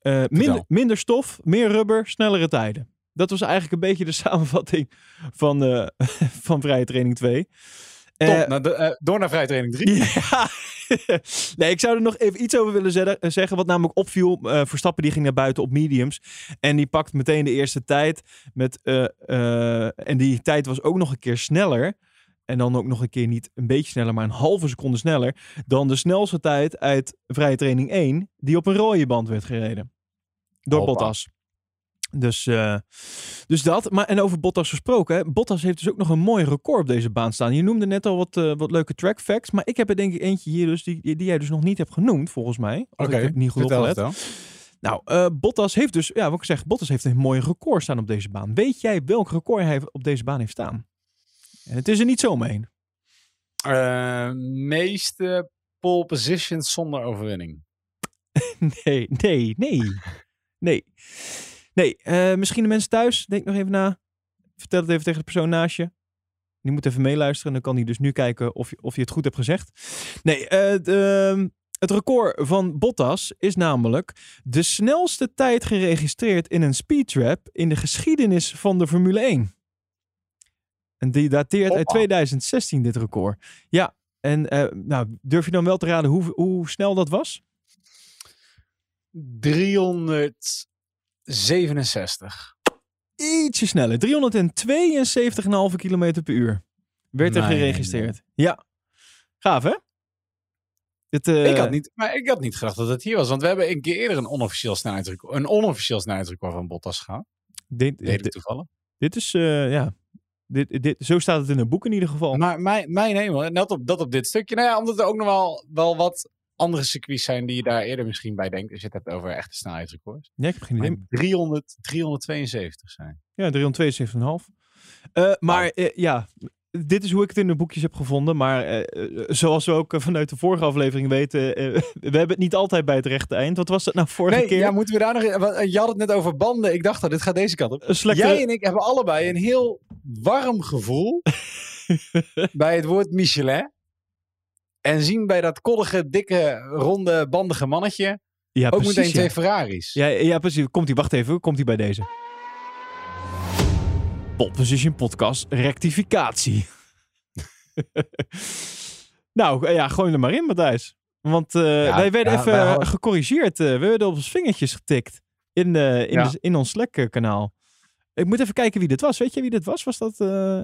Speaker 1: Eh, minder, minder stof, meer rubber, snellere tijden. Dat was eigenlijk een beetje de samenvatting van, eh, van vrije training 2.
Speaker 2: Top.
Speaker 1: Eh,
Speaker 2: Nou, de- eh, door naar vrijtraining 3.
Speaker 1: ja. nee, ik zou er nog even iets over willen zeggen. Wat namelijk opviel. eh, Verstappen die ging naar buiten op mediums. En die pakt meteen de eerste tijd. Met, en die tijd was ook nog een keer sneller. En dan ook nog een keer niet een beetje sneller, maar een halve seconde sneller. Dan de snelste tijd uit vrije training 1. Die op een rode band werd gereden. Door
Speaker 2: Hoppa.
Speaker 1: Bottas. Dus, eh, dus dat. Maar, en over Bottas gesproken. hè. Bottas heeft dus ook nog een mooi record op deze baan staan. Je noemde net al wat, eh, wat leuke track facts. Maar ik heb er denk ik eentje hier dus die, die jij dus nog niet hebt genoemd, volgens mij.
Speaker 2: Oké,
Speaker 1: het niet goed opgelet.
Speaker 2: dan.
Speaker 1: Nou, eh, Bottas heeft dus, ja, wat ik zeg, Bottas heeft een mooi record staan op deze baan. Weet jij welk record hij op deze baan heeft staan? En het is er niet zomaar één.
Speaker 2: Meeste pole positions zonder overwinning.
Speaker 1: Nee, nee, nee. Nee. Nee, eh, misschien de mensen thuis. Denk nog even na. Vertel het even tegen de persoon naast je. Die moet even meeluisteren. Dan kan hij dus nu kijken of je, of je het goed hebt gezegd. Nee, eh, de, ehm, het record van Bottas is namelijk de snelste tijd geregistreerd in een speedtrap in de geschiedenis van de Formule 1. En die dateert uit
Speaker 2: Hoppa. 2016
Speaker 1: dit record. Ja, en eh, nou, durf je dan wel te raden hoe, hoe snel dat was?
Speaker 2: 367.
Speaker 1: ietsje sneller. 372,5 km per uur werd er
Speaker 2: Nee,
Speaker 1: geregistreerd. Ja. Gaaf, hè? Dit, eh,
Speaker 2: ik, had niet, maar ik had niet gedacht dat het hier was. Want we hebben een keer eerder een onofficieel snelheidsrecord, een onofficieel snelheidsrecord van Bottas gehad.
Speaker 1: dit,
Speaker 2: Deed ik
Speaker 1: dit,
Speaker 2: toevallig.
Speaker 1: dit is, eh, ja. Dit, dit, zo staat het in een boek in ieder geval.
Speaker 2: Maar mijn, mijn hemel, net op, dat op dit stukje. Nou ja, omdat er ook nog wel, wel wat andere circuits zijn die je daar eerder misschien bij denkt. Als je het hebt over echte snelheidsrecords.
Speaker 1: ja, ik heb geen idee.
Speaker 2: Maar 300, 372 zijn.
Speaker 1: Ja, 372,5. Eh maar eh, ja, dit is hoe ik het in de boekjes heb gevonden. Maar eh, zoals we ook vanuit de vorige aflevering weten, we hebben het niet altijd bij het rechte eind. Wat was dat nou vorige
Speaker 2: Nee,
Speaker 1: keer?
Speaker 2: ja, moeten we daar nog... Je had het net over banden. Ik dacht dat dit gaat deze kant op.
Speaker 1: Slechte-
Speaker 2: Jij en ik hebben allebei een heel warm gevoel bij het woord Michelin. En zien bij dat koddige, dikke, ronde, bandige mannetje
Speaker 1: ja,
Speaker 2: ook
Speaker 1: precies,
Speaker 2: meteen
Speaker 1: ja.
Speaker 2: twee Ferraris.
Speaker 1: Ja, ja precies. Komt hij, wacht even, komt hij bij deze. Pole Position Podcast rectificatie. nou, eh, ja, gooi hem er maar in, Matthijs. Want eh, wij werden
Speaker 2: ja,
Speaker 1: even
Speaker 2: wij hadden-
Speaker 1: gecorrigeerd. eh, we werden op ons vingertjes getikt in, de, in,
Speaker 2: Ja.
Speaker 1: de- in ons Slack-kanaal. Ik moet even kijken wie dit was. Weet je wie dit was? Was dat... eh,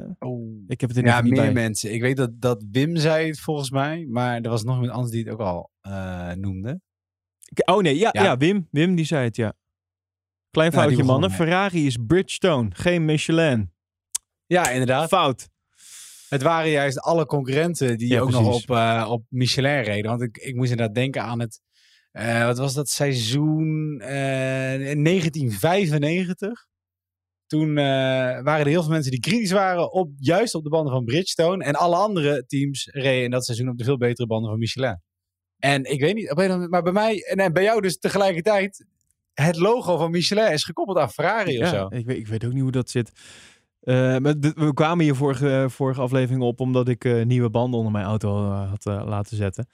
Speaker 1: Ik heb het er
Speaker 2: Ja,
Speaker 1: niet
Speaker 2: meer
Speaker 1: bij.
Speaker 2: mensen. Ik weet dat, dat Wim zei het volgens mij, maar er was nog iemand anders die het ook al eh, noemde.
Speaker 1: Oh nee, ja, ja.
Speaker 2: Ja.
Speaker 1: Wim. Wim die zei het, ja. Klein
Speaker 2: Nou,
Speaker 1: foutje, mannen. Ferrari is Bridgestone, geen Michelin.
Speaker 2: Ja, inderdaad.
Speaker 1: Fout.
Speaker 2: Het waren juist alle concurrenten die
Speaker 1: Ja,
Speaker 2: ook nog op, eh, op Michelin reden. Want ik, ik moest inderdaad denken aan het, wat was dat seizoen eh, 1995. Toen eh, waren er heel veel mensen die kritisch waren op juist op de banden van Bridgestone. En alle andere teams reden in dat seizoen op de veel betere banden van Michelin. En ik weet niet, op een maar bij mij en, en bij jou dus tegelijkertijd. Het logo van Michelin is gekoppeld aan Ferrari of zo.
Speaker 1: ik, weet, ik weet ook niet hoe dat zit. Eh, we kwamen hier vorige, vorige aflevering op omdat ik eh, nieuwe banden onder mijn auto eh, had eh, laten zetten.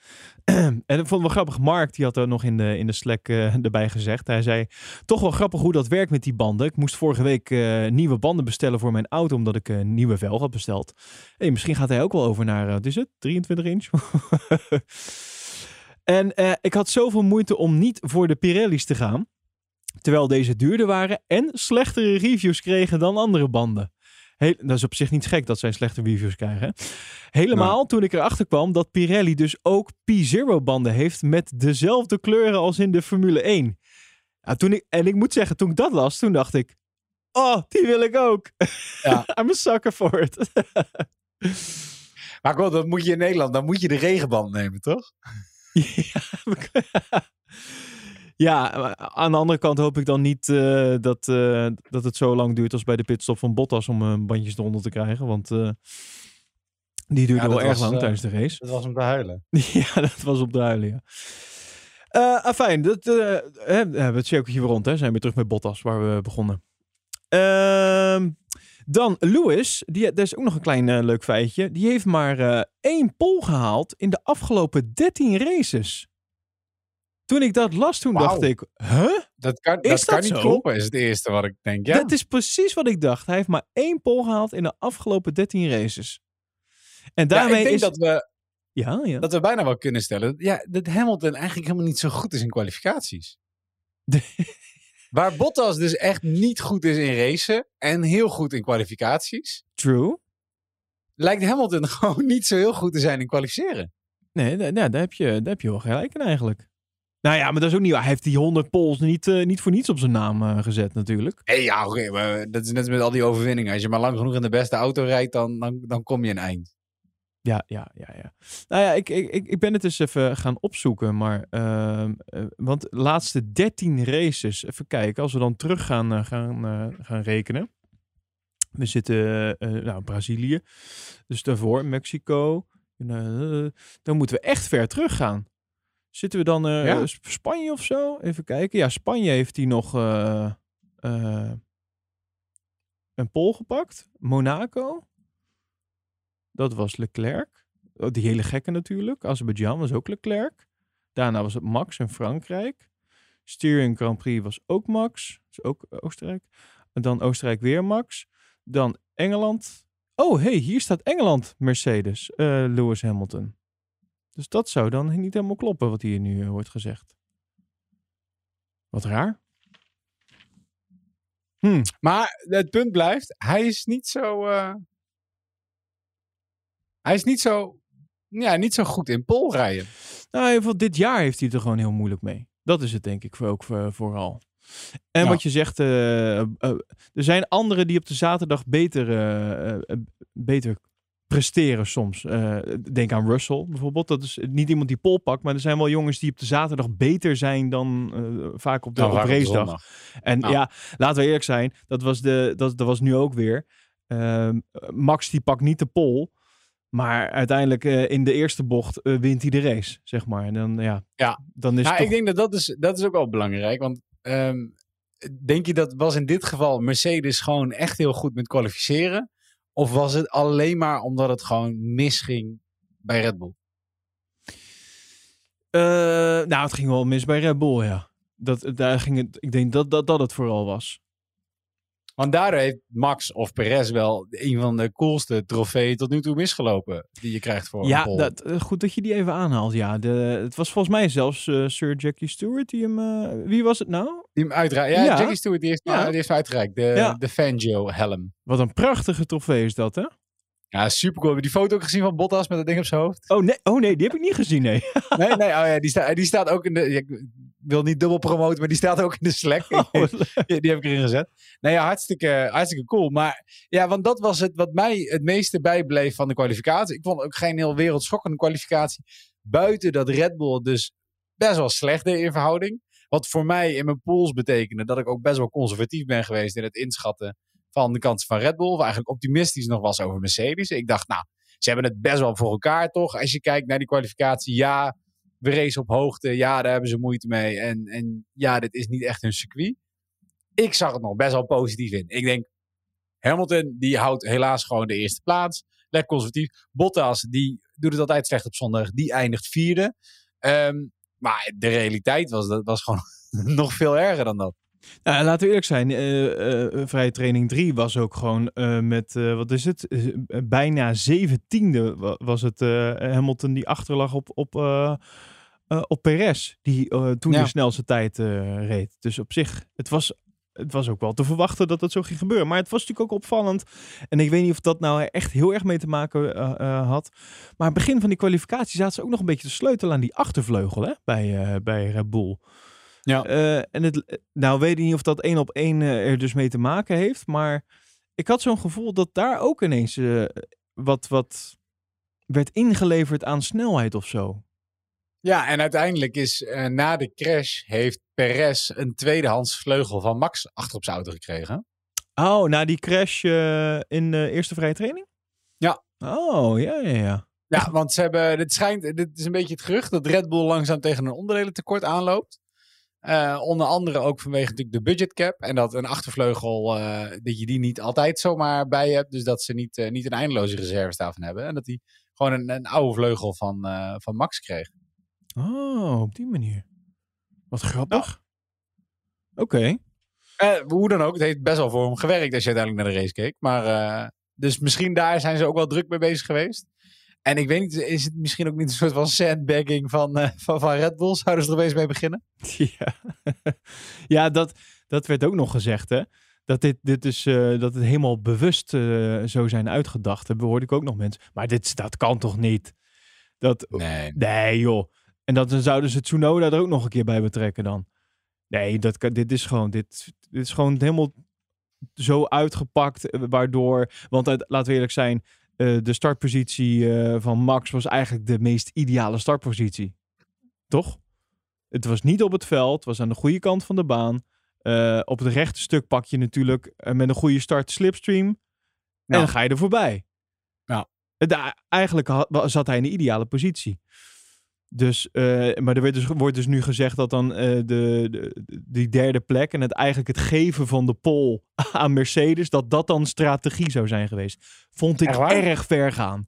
Speaker 1: en ik vond het wel grappig. Mark die had er nog in de, in de Slack eh, erbij gezegd. Hij zei, toch wel grappig hoe dat werkt met die banden. Ik moest vorige week eh, nieuwe banden bestellen voor mijn auto omdat ik een nieuwe velg had besteld. Misschien gaat hij ook wel over naar, eh, wat het, 23 inch? en eh, ik had zoveel moeite om niet voor de Pirelli's te gaan. Terwijl deze duurder waren en slechtere reviews kregen dan andere banden. Heel, dat is op zich niet gek dat zij slechte reviews krijgen. Helemaal toen ik erachter kwam dat Pirelli dus ook P0 banden heeft met dezelfde kleuren als in de Formule 1. Ja, toen ik, en ik moet zeggen, toen ik dat las, toen dacht ik... Oh, die wil ik ook.
Speaker 2: Ja.
Speaker 1: I'm a sucker for it.
Speaker 2: Maar god, dat moet je in Nederland, dan moet je de regenband nemen, toch?
Speaker 1: Ja, ja, aan de andere kant hoop ik dan niet eh, dat, eh, dat het zo lang duurt als bij de pitstop van Bottas om eh, bandjes eronder te krijgen. Want die duurde
Speaker 2: Ja,
Speaker 1: wel erg
Speaker 2: was,
Speaker 1: lang tijdens de race.
Speaker 2: Dat was om te huilen.
Speaker 1: ja, dat was op de huilen, ja. Afijn, dat, hè, we hebben het cirkeltje weer rond. Hè. Zijn we terug met Bottas, waar we begonnen. Ehm, dan Lewis, die, dat is ook nog een klein leuk feitje. Die heeft maar één pole gehaald in de afgelopen 13 races. Toen ik dat las, toen dacht ik, huh?
Speaker 2: Dat kan,
Speaker 1: Is
Speaker 2: dat kan
Speaker 1: dat
Speaker 2: niet
Speaker 1: zo?
Speaker 2: kloppen, is het eerste wat ik denk. Ja,
Speaker 1: Dat is precies wat ik dacht. Hij heeft maar één pole gehaald in de afgelopen 13 races. En
Speaker 2: Ja,
Speaker 1: daarmee
Speaker 2: ik denk
Speaker 1: is...
Speaker 2: dat, we,
Speaker 1: Ja, ja.
Speaker 2: dat we bijna wel kunnen stellen ja, dat Hamilton eigenlijk helemaal niet zo goed is in kwalificaties. Waar Bottas dus echt niet goed is in racen en heel goed in kwalificaties,
Speaker 1: True.
Speaker 2: lijkt Hamilton gewoon niet zo heel goed te zijn in kwalificeren.
Speaker 1: Nee, da- ja, daar, heb je, daar heb je wel gelijk in eigenlijk. Nou ja, maar dat is ook niet waar. Hij heeft die 100 pols niet, eh, niet voor niets op zijn naam eh, gezet natuurlijk.
Speaker 2: Hé, ja, oké, maar dat is net met al die overwinningen. Als je maar lang genoeg in de beste auto rijdt, dan, dan, dan kom je een eind.
Speaker 1: Ja, ja, ja, ja. Nou ja, ik, ik, ik ik ben het eens even gaan opzoeken. Maar, ehm, eh, want de laatste 13 races, even kijken. Als we dan terug gaan, gaan, gaan rekenen. We zitten, nou, Brazilië. Dus daarvoor Mexico. Dan moeten we echt ver terug gaan. Zitten we dan
Speaker 2: Ja.
Speaker 1: Sp- Spanje of zo? Even kijken. Ja, Spanje heeft hij nog eh, eh, een pol gepakt. Monaco. Dat was Leclerc. Oh, die hele gekke natuurlijk. Azerbeidzjan was ook Leclerc. Daarna was het Max in Frankrijk. Steering Grand Prix was ook Max. Is ook Oostenrijk. En dan Oostenrijk weer Max. Dan Engeland. Oh, hey, hier staat Engeland Mercedes. Lewis Hamilton. Dus dat zou dan niet helemaal kloppen wat hier nu eh, wordt gezegd. Wat raar. Hm.
Speaker 2: Maar het punt blijft, hij is niet zo. eh, hij is niet zo. Ja, niet zo goed in polrijden.
Speaker 1: Nou, in ieder geval dit jaar heeft hij er gewoon heel moeilijk mee. Dat is het denk ik ook voor- vooral. En
Speaker 2: Ja.
Speaker 1: wat je zegt, eh, eh, er zijn anderen die op de zaterdag beter, eh, eh, eh, beter presteren soms. Eh, denk aan Russell bijvoorbeeld. Dat is niet iemand die pol pakt, maar er zijn wel jongens die op de zaterdag beter zijn dan eh, vaak op de, op
Speaker 2: op de
Speaker 1: racedag.
Speaker 2: zondag.
Speaker 1: En
Speaker 2: Nou.
Speaker 1: ja, laten we eerlijk zijn, dat was, de, dat, dat was nu ook weer. Ehm, Max die pakt niet de pol, maar uiteindelijk eh, in de eerste bocht wint hij de race, zeg maar. En dan, ja,
Speaker 2: Ja.
Speaker 1: dan is
Speaker 2: Nou,
Speaker 1: het
Speaker 2: ik denk dat dat is, dat is ook wel belangrijk. Want ehm, denk je dat was in dit geval Mercedes gewoon echt heel goed met kwalificeren? Of was het alleen maar omdat het gewoon misging bij Red Bull?
Speaker 1: Eh, nou, het ging wel mis bij Red Bull, ja. Dat, daar ging het, ik denk dat, dat dat het vooral was.
Speaker 2: Want daardoor heeft Max of Perez wel een van de coolste trofeeën tot nu toe misgelopen. Die je krijgt voor
Speaker 1: Ja,
Speaker 2: een
Speaker 1: dat, eh, goed dat je die even aanhaalt. Ja, de, het was volgens mij zelfs eh, Sir Jackie Stewart die hem... eh, wie was het nou?
Speaker 2: Die hem uitreikt. Ja,
Speaker 1: Ja.
Speaker 2: Jackie Stewart die heeft,
Speaker 1: Ja.
Speaker 2: die heeft. De,
Speaker 1: Ja.
Speaker 2: de Fangio helm.
Speaker 1: Wat een prachtige trofee is dat, hè?
Speaker 2: Ja, super cool. Heb je die foto ook gezien van Bottas met dat ding op zijn hoofd?
Speaker 1: Oh nee, oh, nee die heb ik niet gezien, nee.
Speaker 2: Nee, nee. Oh ja, die, sta, die staat ook in de... wil niet dubbel promoten, maar die staat ook in de Slack.
Speaker 1: Oh,
Speaker 2: die, die heb ik erin gezet. Nee, ja, hartstikke, hartstikke cool. Maar ja, want dat was het wat mij het meeste bijbleef van de kwalificatie. Ik vond ook geen heel wereldschokkende kwalificatie. Buiten dat Red Bull dus best wel slecht deed in verhouding. Wat voor mij in mijn pools betekende dat ik ook best wel conservatief ben geweest in het inschatten van de kansen van Red Bull. Of eigenlijk optimistisch nog was over Mercedes. Ik dacht, nou, ze hebben het best wel voor elkaar toch. Als je kijkt naar die kwalificatie, ja, we racen op hoogte. Ja, daar hebben ze moeite mee. En, en ja, dit is niet echt hun circuit. Ik zag het nog best wel positief in. Ik denk, Hamilton, die houdt helaas gewoon de eerste plaats. Lekker conservatief. Bottas, die doet het altijd slecht op zondag. Die eindigt vierde. Ehm, maar de realiteit was, dat was gewoon nog veel erger dan dat.
Speaker 1: Nou, laten we eerlijk zijn. eh, eh, vrije training 3 was ook gewoon eh, met, wat is het? Bijna zeventiende wa- was het Hamilton die achterlag op, op, eh op Perez. Die eh, toen
Speaker 2: Ja.
Speaker 1: de snelste tijd eh, reed. Dus op zich, het was, het was ook wel te verwachten dat dat zo ging gebeuren. Maar het was natuurlijk ook opvallend. En ik weet niet of dat nou echt heel erg mee te maken had. Maar aan het begin van die kwalificatie zaten ze ook nog een beetje te sleutelen aan die achtervleugel hè? Bij, bij Red Bull.
Speaker 2: Ja.
Speaker 1: En het, nou weet ik niet of dat één op één er dus mee te maken heeft. Maar ik had zo'n gevoel dat daar ook ineens wat, wat werd ingeleverd aan snelheid of zo.
Speaker 2: Ja, en uiteindelijk is eh, na de crash heeft Perez een tweedehands vleugel van Max achter op zijn auto gekregen.
Speaker 1: Oh, na die crash eh, in de eerste vrije training?
Speaker 2: Ja.
Speaker 1: Oh, ja, ja, ja.
Speaker 2: Ja, want ze hebben, dit schijnt, dit is een beetje het gerucht dat Red Bull langzaam tegen een onderdelen aanloopt. Eh, onder andere ook vanwege natuurlijk de budget cap. En dat een achtervleugel, dat je die niet altijd zomaar bij hebt. Dus dat ze niet, niet een eindeloze reserves daarvan hebben. En dat hij gewoon een, een oude vleugel van, van Max kreeg.
Speaker 1: Oh, op die manier. Wat grappig. Oké.
Speaker 2: Eh, hoe dan ook, het heeft best wel voor hem gewerkt als je uiteindelijk naar de race keek. Maar, eh, dus misschien daar zijn ze ook wel druk mee bezig geweest. En ik weet niet, is het misschien ook niet een soort van sandbagging van, eh, van, van Red Bull? Zouden ze er opeens mee beginnen?
Speaker 1: Ja, ja dat, dat werd ook nog gezegd, hè? Dat dit, dit is, dat het helemaal bewust zo zijn uitgedacht. Dat hoorde ik ook nog mensen. Maar dit, dat kan toch niet? Dat,
Speaker 2: Nee.
Speaker 1: nee, joh. En dat, dan zouden ze Tsunoda er ook nog een keer bij betrekken dan. Nee, dat, kan- dit is gewoon, dit, dit is gewoon helemaal zo uitgepakt. eh, Waardoor, want laten we eerlijk zijn, eh, de startpositie eh, van Max was eigenlijk de meest ideale startpositie. Toch? Het was niet op het veld, het was aan de goede kant van de baan. Op het rechte stuk pak je natuurlijk met een goede start slipstream. En dan ga je er voorbij.
Speaker 2: Ja.
Speaker 1: Eigenlijk had- zat hij in de ideale positie. Dus, eh, maar er werd dus, wordt dus nu gezegd dat dan eh, de, de, die derde plek en het eigenlijk het geven van de pole aan Mercedes, dat dat dan strategie zou zijn geweest. Vond ik
Speaker 2: Echt
Speaker 1: erg ver gaan.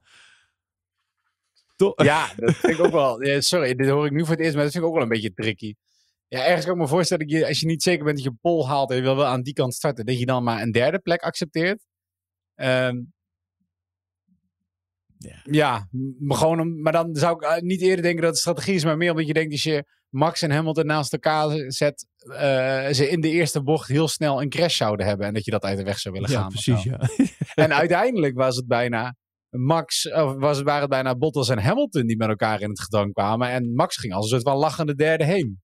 Speaker 2: Ja, dat vind ik ook wel. ja, sorry, dit hoor ik nu voor het eerst, maar dat vind ik ook wel een beetje tricky. Ja, ergens kan ik me voorstellen dat je, als je niet zeker bent dat je pol haalt en je wil wel aan die kant starten, dat je dan maar een derde plek accepteert. Ehm,
Speaker 1: Ja.
Speaker 2: maar, gewoon om, maar dan zou ik eh, niet eerder denken dat het strategie is, maar meer omdat je denkt als je Max en Hamilton naast elkaar zet, eh, ze in de eerste bocht heel snel een crash zouden hebben en dat je dat uit de weg zou willen
Speaker 1: Ja,
Speaker 2: gaan.
Speaker 1: precies. Ja.
Speaker 2: En uiteindelijk was het bijna Max, of was waren het bijna Bottas en Hamilton die met elkaar in het gedrang kwamen. En Max ging als een soort van lachende derde heen.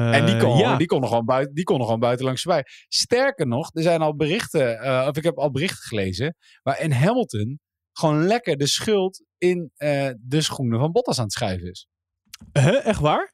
Speaker 2: En die
Speaker 1: Eh,
Speaker 2: kon,
Speaker 1: ja.
Speaker 2: die kon, nog gewoon buiten, die kon nog gewoon buitenlangs voorbij. Sterker nog, er zijn al berichten, eh, of ik heb al berichten gelezen, waarin Hamilton gewoon lekker de schuld in eh, de schoenen van Bottas aan het schuiven is.
Speaker 1: Huh? Echt waar?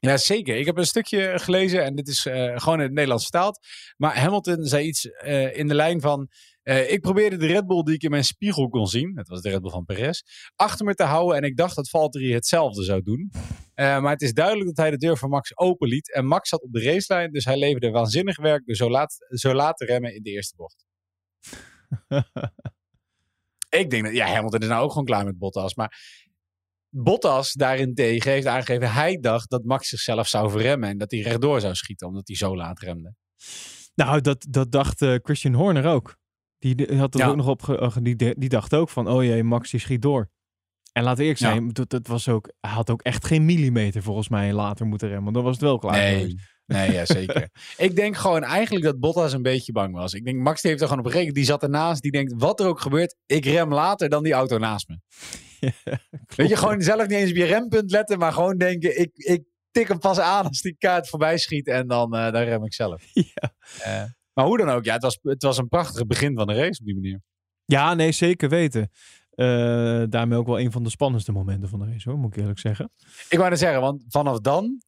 Speaker 2: Ja, zeker. Ik heb een stukje gelezen en dit is eh, gewoon in het Nederlands vertaald. Maar Hamilton zei iets eh, in de lijn van... eh, ik probeerde de Red Bull die ik in mijn spiegel kon zien, dat was de Red Bull van Perez, achter me te houden. En ik dacht dat Valtteri hetzelfde zou doen. Maar het is duidelijk dat hij de deur voor Max open liet. En Max zat op de racelijn, dus hij leverde waanzinnig werk door zo laat, zo laat te remmen in de eerste bocht. Ik denk dat, ja, Hamilton is nou ook gewoon klaar met Bottas. Maar Bottas daarentegen heeft aangegeven, hij dacht dat Max zichzelf zou verremmen en dat hij rechtdoor zou schieten, omdat hij zo laat remde.
Speaker 1: Nou, dat, dat dacht eh, Christian Horner ook. Die, had er
Speaker 2: Ja.
Speaker 1: ook nog op. ge- eh, die, die dacht ook van: oh jee, Max die schiet door. En laten we eerlijk
Speaker 2: Ja.
Speaker 1: zijn, dat, dat was ook, hij had ook echt geen millimeter volgens mij later moeten remmen. Dan was het wel klaar.
Speaker 2: Nee, nee ja, zeker. ik denk gewoon eigenlijk dat Bottas een beetje bang was. Ik denk, Max die heeft er gewoon op gerekend. Die zat ernaast. Die denkt, wat er ook gebeurt, ik rem later dan die auto naast me. Weet je, gewoon zelf niet eens op je rempunt letten. Maar gewoon denken, ik, ik tik hem pas aan als die kaart voorbij schiet. En dan, eh, dan rem ik zelf.
Speaker 1: Ja.
Speaker 2: Eh, maar hoe dan ook, ja, het was, het was een prachtig begin van de race op die manier.
Speaker 1: Ja, nee, zeker weten. Eh, daarmee ook wel een van de spannendste momenten van de race, hoor, moet ik eerlijk zeggen.
Speaker 2: Ik wou net zeggen, want vanaf dan...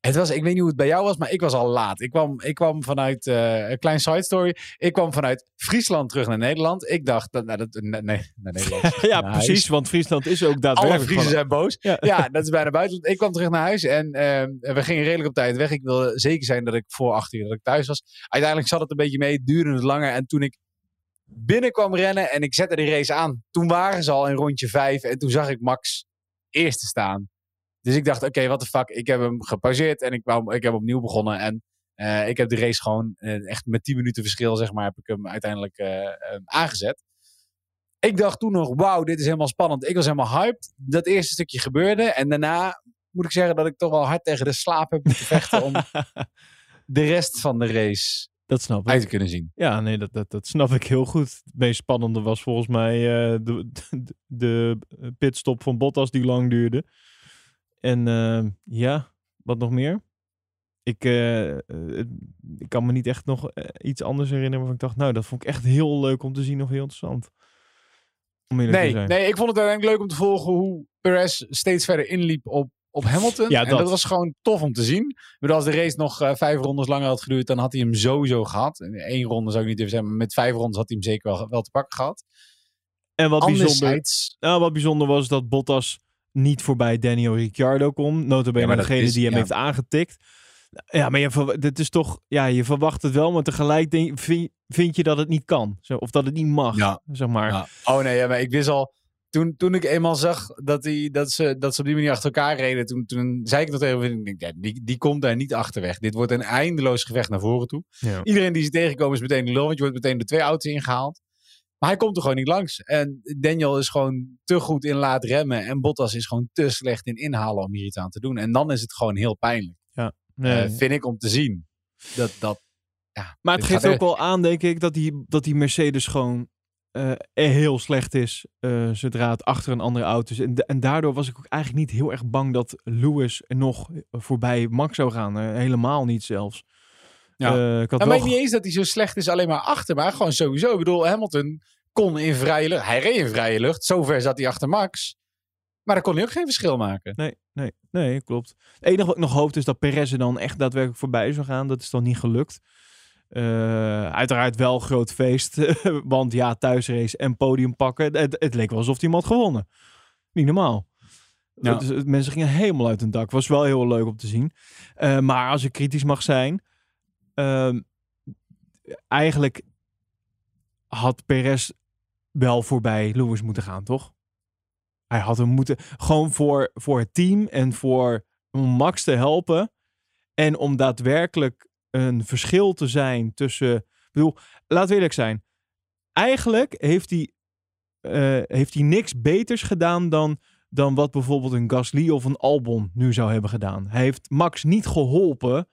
Speaker 2: Het was, ik weet niet hoe het bij jou was, maar ik was al laat. Ik kwam, ik kwam vanuit, eh, een klein side story. Ik kwam vanuit Friesland terug naar Nederland. Ik dacht, dat, nou, dat, nee, naar Nederland.
Speaker 1: ja,
Speaker 2: Naar
Speaker 1: precies,
Speaker 2: huis.
Speaker 1: want Friesland is ook
Speaker 2: Alle
Speaker 1: daadwerkelijk...
Speaker 2: Friesen
Speaker 1: gewoon-
Speaker 2: zijn boos.
Speaker 1: Ja.
Speaker 2: Ja. dat is bijna buitenland. Ik kwam terug naar huis en eh, we gingen redelijk op tijd weg. Ik wilde zeker zijn dat ik voor acht uur dat ik thuis was. Uiteindelijk zat het een beetje mee, duurde het langer. En toen ik binnenkwam rennen en ik zette de race aan, toen waren ze al in rondje vijf. En toen zag ik Max eerste staan. Dus ik dacht, oké, wat de fuck. Ik heb hem gepauzeerd en ik, wou, ik heb opnieuw begonnen. En eh, ik heb de race gewoon eh, echt met 10 minuten verschil, zeg maar, heb ik hem uiteindelijk eh, aangezet. Ik dacht toen nog, wauw, dit is helemaal spannend. Ik was helemaal hyped. Dat eerste stukje gebeurde. En daarna moet ik zeggen dat ik toch wel hard tegen de slaap heb moeten vechten om de rest van de race
Speaker 1: dat snap ik.
Speaker 2: uit te kunnen zien.
Speaker 1: Ja, nee, dat, dat, dat snap ik heel goed. Het meest spannende was volgens mij de, de, de pitstop van Bottas die lang duurde. En eh, ja, wat nog meer? Ik, eh, eh, ik kan me niet echt nog eh, iets anders herinneren waarvan ik dacht, nou, dat vond ik echt heel leuk om te zien of heel interessant. Om
Speaker 2: Nee,
Speaker 1: zijn.
Speaker 2: nee, ik vond het uiteindelijk leuk om te volgen hoe Perez steeds verder inliep op, op Hamilton.
Speaker 1: Ja,
Speaker 2: en
Speaker 1: dat.
Speaker 2: dat was gewoon tof om te zien. Bedoel, als de race nog vijf rondes langer had geduurd, dan had hij hem sowieso gehad. En één ronde zou ik niet even zeggen, maar met vijf rondes had hij hem zeker wel, wel te pakken gehad.
Speaker 1: En wat bijzonder, nou, wat bijzonder was dat Bottas niet voorbij Daniel Ricciardo kon. Notabene
Speaker 2: Ja,
Speaker 1: degene
Speaker 2: is-
Speaker 1: die hem
Speaker 2: ja.
Speaker 1: heeft aangetikt. Ja, maar je, dit is toch, ja, je verwacht het wel, maar tegelijk denk, vind, vind je dat het niet kan. Zo, of dat het niet mag,
Speaker 2: Ja.
Speaker 1: zeg maar.
Speaker 2: Ja. Oh nee, ja, maar ik wist al. Toen, toen ik eenmaal zag dat, die, dat, ze, dat ze op die manier achter elkaar reden, toen, toen zei ik dat ik ja, die, die komt daar niet achterweg. Dit wordt een eindeloos gevecht naar voren toe.
Speaker 1: Ja.
Speaker 2: Iedereen die ze tegenkomen is meteen de lul, want je wordt meteen de twee auto's ingehaald. Maar hij komt er gewoon niet langs. En Daniel is gewoon te goed in laat remmen. En Bottas is gewoon te slecht in inhalen om hier iets aan te doen. En dan is het gewoon heel pijnlijk.
Speaker 1: Nee.
Speaker 2: eh, vind ik om te zien. Dat, dat, ja,
Speaker 1: maar het geeft ook wel aan, denk ik, dat die, dat die Mercedes gewoon eh, heel slecht is eh, zodra het achter een andere auto is. En, en daardoor was ik ook eigenlijk niet heel erg bang dat Lewis nog voorbij Max zou gaan. Helemaal niet zelfs.
Speaker 2: Ja.
Speaker 1: Eh, ik had
Speaker 2: Nou,
Speaker 1: wel
Speaker 2: maar niet eens dat hij zo slecht is alleen maar achter, maar gewoon sowieso. Ik bedoel, Hamilton kon in vrije lucht. Hij reed in vrije lucht. Zover zat hij achter Max. Maar daar kon hij ook geen verschil maken.
Speaker 1: Nee, nee, nee, klopt. Het enige wat ik nog hoopte is dat Perez er dan echt daadwerkelijk voorbij zou gaan. Dat is dan niet gelukt. Eh, uiteraard wel groot feest. want ja, thuisrace en podium pakken. Het, het leek wel alsof hij hem had gewonnen. Niet normaal.
Speaker 2: Ja.
Speaker 1: Dus, mensen gingen helemaal uit hun dak. Was wel heel leuk om te zien. Eh, maar als ik kritisch mag zijn. Ehm, eigenlijk had Perez wel voorbij Lewis moeten gaan, toch? Hij had hem moeten. Gewoon voor, voor het team en voor Max te helpen. En om daadwerkelijk een verschil te zijn tussen. Ik bedoel, laten eerlijk zijn. Eigenlijk heeft hij, eh, heeft hij niks beters gedaan dan, dan wat bijvoorbeeld een Gasly of een Albon nu zou hebben gedaan. Hij heeft Max niet geholpen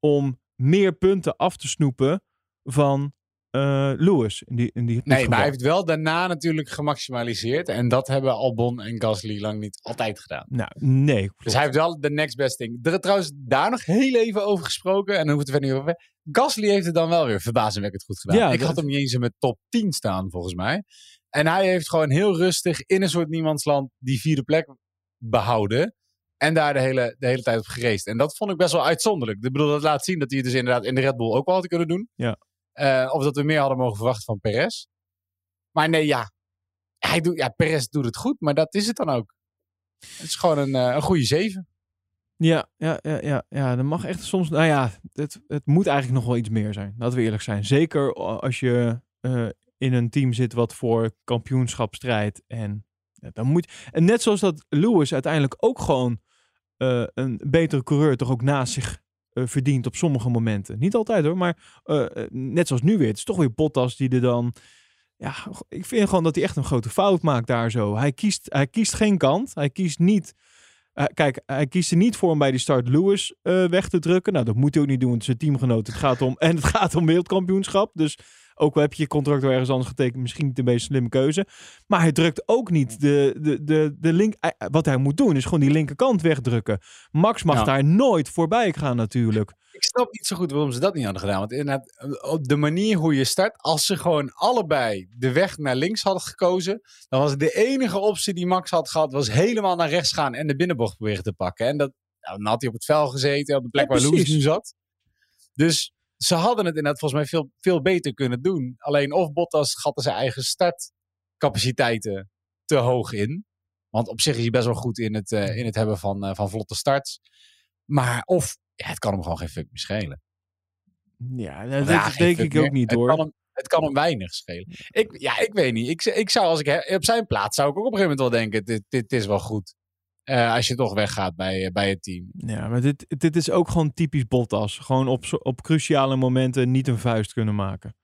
Speaker 1: om meer punten af te snoepen van eh, Lewis. In die, in die,
Speaker 2: Nee, maar hij heeft wel daarna natuurlijk gemaximaliseerd. En dat hebben Albon en Gasly lang niet altijd gedaan.
Speaker 1: Nou, nee.
Speaker 2: Dus hij heeft wel de next best thing. Er trouwens daar nog heel even over gesproken. En dan hoeft het verder niet over. Gasly heeft het dan wel weer verbazingwekkend goed gedaan.
Speaker 1: Ja,
Speaker 2: ik
Speaker 1: dat-
Speaker 2: had hem niet eens in mijn top 10 staan, volgens mij. En hij heeft gewoon heel rustig in een soort niemandsland die vierde plek behouden. En daar de hele, de hele tijd op gereest. En dat vond ik best wel uitzonderlijk. Ik bedoel, dat laat zien dat hij het dus inderdaad in de Red Bull ook wel had kunnen doen.
Speaker 1: Ja.
Speaker 2: Eh, of dat we meer hadden mogen verwachten van Perez. Maar nee, ja. Hij doet, ja, Perez doet het goed, maar dat is het dan ook. Het is gewoon een, eh, een goede zeven.
Speaker 1: Ja, ja, ja, ja, ja, er mag echt soms. Nou ja, het, het moet eigenlijk nog wel iets meer zijn. Laten we eerlijk zijn. Zeker als je eh, in een team zit wat voor kampioenschap strijdt. En, ja, dan moet, en net zoals dat Lewis uiteindelijk ook gewoon eh, een betere coureur toch ook naast zich eh, verdient op sommige momenten. Niet altijd hoor, maar eh, net zoals nu weer. Het is toch weer Bottas die er dan... Ja, ik vind gewoon dat hij echt een grote fout maakt daar zo. Hij kiest, hij kiest geen kant. Hij kiest niet... kijk, hij kiest er niet voor om bij die start Lewis weg te drukken. Nou, dat moet hij ook niet doen, want zijn teamgenoot. Het gaat om, en het gaat om wereldkampioenschap. Dus ook al heb je je contract wel ergens anders getekend, misschien niet de meest slimme keuze. Maar hij drukt ook niet de, de, de, de link. Wat hij moet doen is gewoon die linkerkant wegdrukken. Max mag
Speaker 2: Ja.
Speaker 1: daar nooit voorbij gaan natuurlijk.
Speaker 2: Ik snap niet zo goed waarom ze dat niet hadden gedaan. Want inderdaad, eh, op de manier hoe je start, als ze gewoon allebei de weg naar links hadden gekozen, dan was de enige optie die Max had gehad, was helemaal naar rechts gaan en de binnenbocht proberen te pakken. En dat, nou, dan had hij op het vel gezeten, op de plek
Speaker 1: Ja,
Speaker 2: waar Lewis
Speaker 1: precies.
Speaker 2: nu zat. Dus ze hadden het inderdaad volgens mij veel, veel beter kunnen doen. Alleen of Bottas schatte zijn eigen startcapaciteiten te hoog in. Want op zich is hij best wel goed in het, eh, in het hebben van, eh, van vlotte starts. Maar of ja, het kan hem gewoon geen fuck meer schelen.
Speaker 1: Ja, dat
Speaker 2: Ja,
Speaker 1: dat
Speaker 2: geen
Speaker 1: denk ik
Speaker 2: meer.
Speaker 1: ook niet
Speaker 2: het
Speaker 1: hoor.
Speaker 2: Kan hem, het kan hem weinig schelen. Ik, ja, ik weet niet. Ik, ik zou als ik op zijn plaats zou ik ook op een gegeven moment wel denken: dit, dit is wel goed. Eh, als je toch weggaat bij, eh, bij het team.
Speaker 1: Ja, maar dit, dit is ook gewoon typisch Bottas. Gewoon op, op cruciale momenten niet een vuist kunnen maken.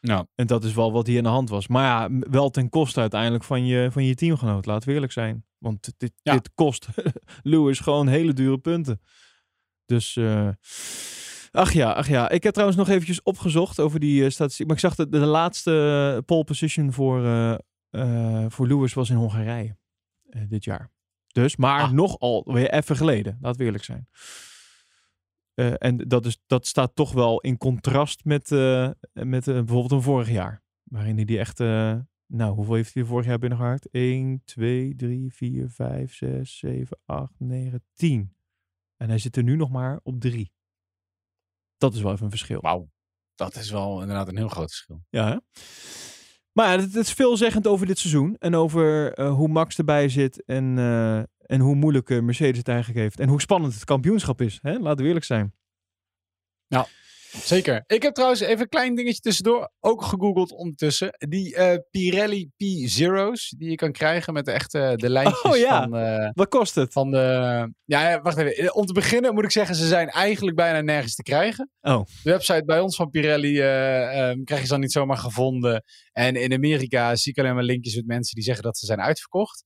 Speaker 2: Nou,
Speaker 1: En dat is wel wat hier aan de hand was. Maar ja, wel ten koste uiteindelijk van je, van je teamgenoot. Laten we eerlijk zijn. Want dit,
Speaker 2: Ja.
Speaker 1: dit kost Lewis gewoon hele dure punten. Dus, eh, ach ja, ach ja. Ik heb trouwens nog eventjes opgezocht over die statistiek. Maar ik zag dat de, de laatste pole position voor, voor Lewis was in Hongarije dit jaar. Dus, maar
Speaker 2: Ah.
Speaker 1: nogal weer even geleden. Laten we eerlijk zijn. Eh, en dat, is, dat staat toch wel in contrast met, eh, met eh, bijvoorbeeld een vorig jaar. Waarin hij die echt... nou, hoeveel heeft hij vorig jaar binnengehaakt? 1, 2, 3, 4, 5, 6, 7, 8, 9, 10. En hij zit er nu nog maar op 3. Dat is wel even een verschil.
Speaker 2: wauw. Dat is wel inderdaad een heel groot verschil.
Speaker 1: Ja, hè? Maar ja, het, is veelzeggend over dit seizoen. En over eh, hoe Max erbij zit. En, eh, en hoe moeilijk eh, Mercedes het eigenlijk heeft. En hoe spannend het kampioenschap is. Hè? Laten we eerlijk zijn.
Speaker 2: Zeker. Ik heb trouwens even een klein dingetje tussendoor ook gegoogeld ondertussen. Die eh, Pirelli P-Zero's die je kan krijgen met de echte de lijntjes
Speaker 1: Oh ja.
Speaker 2: van, eh,
Speaker 1: Wat kost het?
Speaker 2: van de... Ja, wacht even. Om te beginnen moet ik zeggen, ze zijn eigenlijk bijna nergens te krijgen.
Speaker 1: Oh.
Speaker 2: De website bij ons van Pirelli eh, ehm, krijg je ze dan niet zomaar gevonden. En in Amerika zie ik alleen maar linkjes met mensen die zeggen dat ze zijn uitverkocht.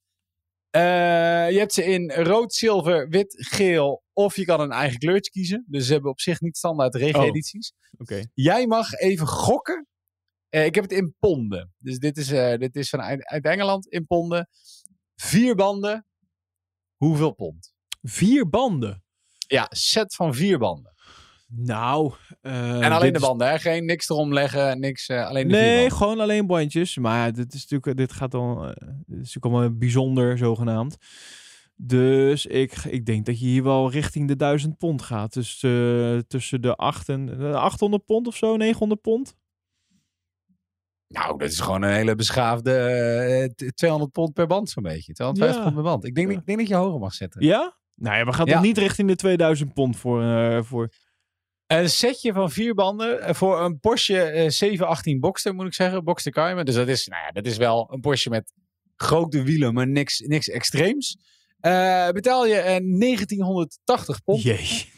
Speaker 2: Eh, je hebt ze in rood, zilver, wit, geel. Of je kan een eigen kleurtje kiezen. Dus ze hebben op zich niet standaard regen-edities.
Speaker 1: Oké.
Speaker 2: Jij mag even gokken. Eh, ik heb het in ponden. Dus dit is, eh, dit is van uit, uit Engeland in ponden. Vier banden. Hoeveel pond?
Speaker 1: Vier banden.
Speaker 2: Ja, set van vier banden.
Speaker 1: Nou. eh,
Speaker 2: en alleen de banden, hè? Geen niks erom leggen, niks. eh, alleen de
Speaker 1: Nee, gewoon alleen bandjes. Maar ja, dit is natuurlijk, dit gaat dan, eh, dit is natuurlijk allemaal bijzonder zogenaamd. Dus ik, ik denk dat je hier wel richting de 1000 pond gaat. Dus eh, tussen de 8 en eh, 800 pond of zo, 900 pond.
Speaker 2: Nou, dat is gewoon een hele beschaafde eh, t- 200 pond per band zo'n beetje. 250
Speaker 1: Ja.
Speaker 2: pond per band. Ik denk, ik denk dat je hoger mag zetten.
Speaker 1: Ja? Nou ja, we gaan
Speaker 2: Ja.
Speaker 1: toch niet richting de 2000 pond voor, eh, voor...
Speaker 2: Een setje van vier banden eh, voor een Porsche eh, 718 Boxster, moet ik zeggen. Boxster Cayman. Dus dat is, nou ja, dat is wel een Porsche met grote wielen, maar niks, niks extreems. Eh, betaal je eh, 1980 pond.
Speaker 1: Jee.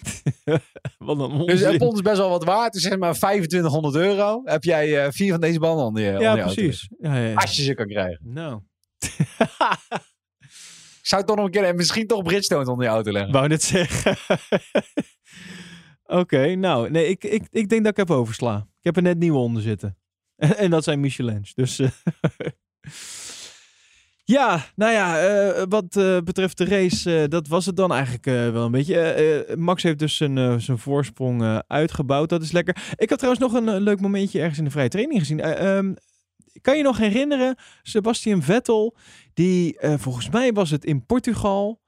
Speaker 1: Wat een onzin.
Speaker 2: Dus een pond is best wel wat waard. Dus zeg maar 2500 euro. Heb jij eh, vier van deze banden onder je, onder
Speaker 1: ja,
Speaker 2: auto
Speaker 1: precies. Ja, ja, ja.
Speaker 2: Als je ze kan krijgen.
Speaker 1: Nou.
Speaker 2: Ik zou het toch nog een keer en misschien toch Bridgestone onder je auto leggen.
Speaker 1: Wou net zeggen. Oké, nou, nee, ik, ik, ik denk dat ik heb oversla. Ik heb er net nieuwe onder zitten. En, en dat zijn Michelins. Dus. eh, ja, nou ja, eh, wat eh, betreft de race, dat was het dan eigenlijk wel een beetje. Max heeft dus zijn, zijn voorsprong uitgebouwd. Dat is lekker. Ik had trouwens nog een leuk momentje ergens in de vrije training gezien. Eh, ehm, kan je nog herinneren, Sebastian Vettel, die volgens mij was het in Portugal.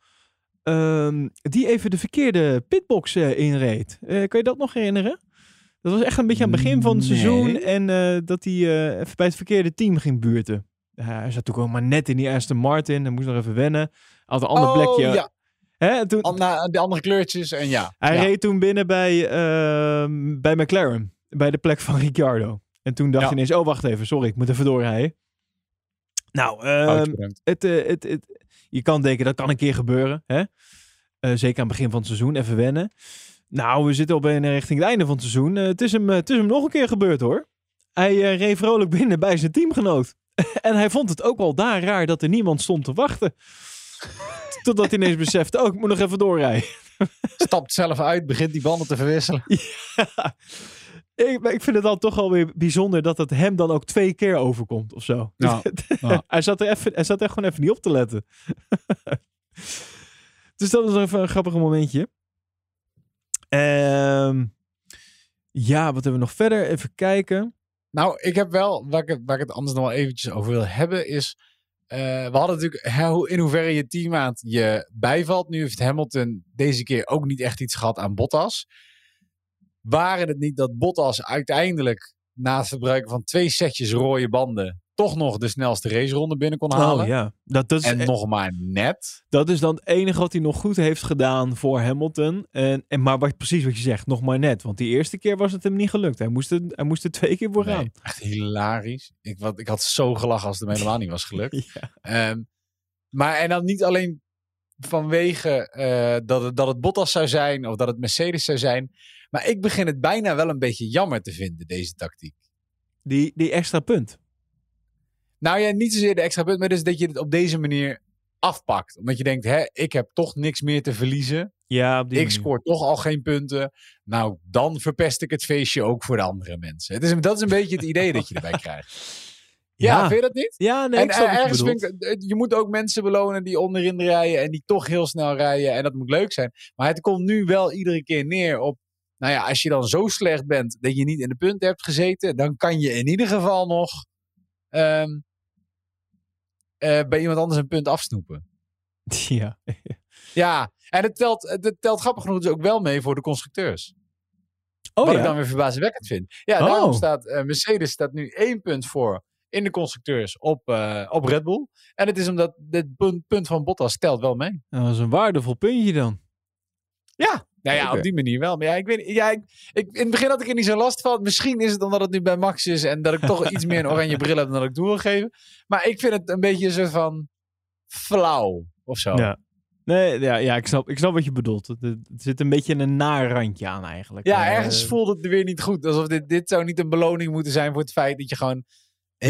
Speaker 1: Ehm, die even de verkeerde pitbox eh, inreed. Eh, kan je dat nog herinneren? Dat was echt een beetje aan het begin van het
Speaker 2: Nee.
Speaker 1: seizoen. En eh, dat hij even bij het verkeerde team ging buurten. Hij zat natuurlijk ook maar net in die Aston Martin. Hij moest nog even wennen. Had een ander plekje.
Speaker 2: Oh, ja.
Speaker 1: Hè? En Toen,
Speaker 2: de andere kleurtjes en ja.
Speaker 1: hij
Speaker 2: ja.
Speaker 1: reed toen binnen bij, ehm, bij McLaren. Bij de plek van Ricciardo. En toen dacht
Speaker 2: Ja.
Speaker 1: je ineens, oh wacht even, sorry, ik moet even doorrijden. Nou, ehm, het, het, het, je kan denken, dat kan een keer gebeuren. Hè? Eh, zeker aan het begin van het seizoen, even wennen. Nou, we zitten al bijna richting het einde van het seizoen. Eh, het, is hem, eh, het is hem nog een keer gebeurd hoor. Hij eh, reed vrolijk binnen bij zijn teamgenoot. en hij vond het ook wel daar raar dat er niemand stond te wachten. Totdat hij ineens besefte, oh, ik moet nog even doorrijden.
Speaker 2: Stapt zelf uit, begint die banden te verwisselen.
Speaker 1: Ja. Ik, maar ik vind het dan toch alweer bijzonder dat het hem dan ook twee keer overkomt of zo. Hij, zat er even, hij zat er gewoon even niet op te letten. dus dat was even een grappig momentje. Ehm, ja, wat hebben we nog verder? Even kijken.
Speaker 2: Nou, ik heb wel, waar ik, het- waar ik het anders nog wel eventjes over wil hebben, is... eh, we hadden natuurlijk hè, hoe- in hoeverre je teammaat je bijvalt. Nu heeft Hamilton deze keer ook niet echt iets gehad aan Bottas. Waren het niet dat Bottas uiteindelijk na het verbruiken van twee setjes rode banden toch nog de snelste raceronde binnen kon halen?
Speaker 1: Oh ja, dat, dat, is,
Speaker 2: En nog maar net.
Speaker 1: dat is dan het enige wat hij nog goed heeft gedaan voor Hamilton. En, en, maar wat, precies wat je zegt, nog maar net. Want die eerste keer was het hem niet gelukt. Hij moest er, hij moest er twee keer voor gaan.
Speaker 2: Nee, echt hilarisch. Ik, wat, ik had zo gelachen als het hem helemaal niet was gelukt.
Speaker 1: Ja.
Speaker 2: Ehm, maar en dan niet alleen vanwege eh, dat, het, dat het Bottas zou zijn of dat het Mercedes zou zijn. Maar ik begin het bijna wel een beetje jammer te vinden, deze tactiek.
Speaker 1: Die, die extra punt.
Speaker 2: Nou ja, niet zozeer de extra punt, maar dus dat je het op deze manier afpakt. Omdat je denkt, hè, ik heb toch niks meer te verliezen.
Speaker 1: Ja, op die
Speaker 2: Ik
Speaker 1: manier.
Speaker 2: scoor toch al geen punten. Nou, dan verpest ik het feestje ook voor de andere mensen. Het is, dat is een beetje het idee dat je erbij krijgt. Ja, vind je dat niet?
Speaker 1: Ja, nee,
Speaker 2: en
Speaker 1: ik
Speaker 2: ergens vind ik, je moet ook mensen belonen die onderin rijden en die toch heel snel rijden. En dat moet leuk zijn. Maar het komt nu wel iedere keer neer op, nou ja, als je dan zo slecht bent dat je niet in de punten hebt gezeten, dan kan je in ieder geval nog ehm, eh, bij iemand anders een punt afsnoepen.
Speaker 1: Ja.
Speaker 2: Ja, en het telt, het telt grappig genoeg dus ook wel mee voor de constructeurs.
Speaker 1: Oh
Speaker 2: Wat
Speaker 1: ja.
Speaker 2: ik dan weer verbazingwekkend vind. Ja,
Speaker 1: Oh.
Speaker 2: daarom staat eh, Mercedes staat nu één punt voor in de constructeurs op, eh, op Red Bull. En het is omdat dit punt, punt van Bottas telt wel mee.
Speaker 1: Dat was een waardevol puntje dan.
Speaker 2: Ja, nou ja, op die manier wel. Maar ja, ik weet ja, ik, ik, in het begin had ik er niet zo last van. Misschien is het omdat het nu bij Max is en dat ik toch iets meer een oranje bril heb dan dat ik toe wil geven. Maar ik vind het een beetje een soort van flauw of zo.
Speaker 1: Ja. Nee, ja, ja ik, snap, ik snap wat je bedoelt. Het, het zit een beetje een naar randje aan eigenlijk.
Speaker 2: Ja,
Speaker 1: Eh,
Speaker 2: ergens voelt het weer niet goed. Alsof dit, dit zou niet een beloning moeten zijn voor het feit dat je gewoon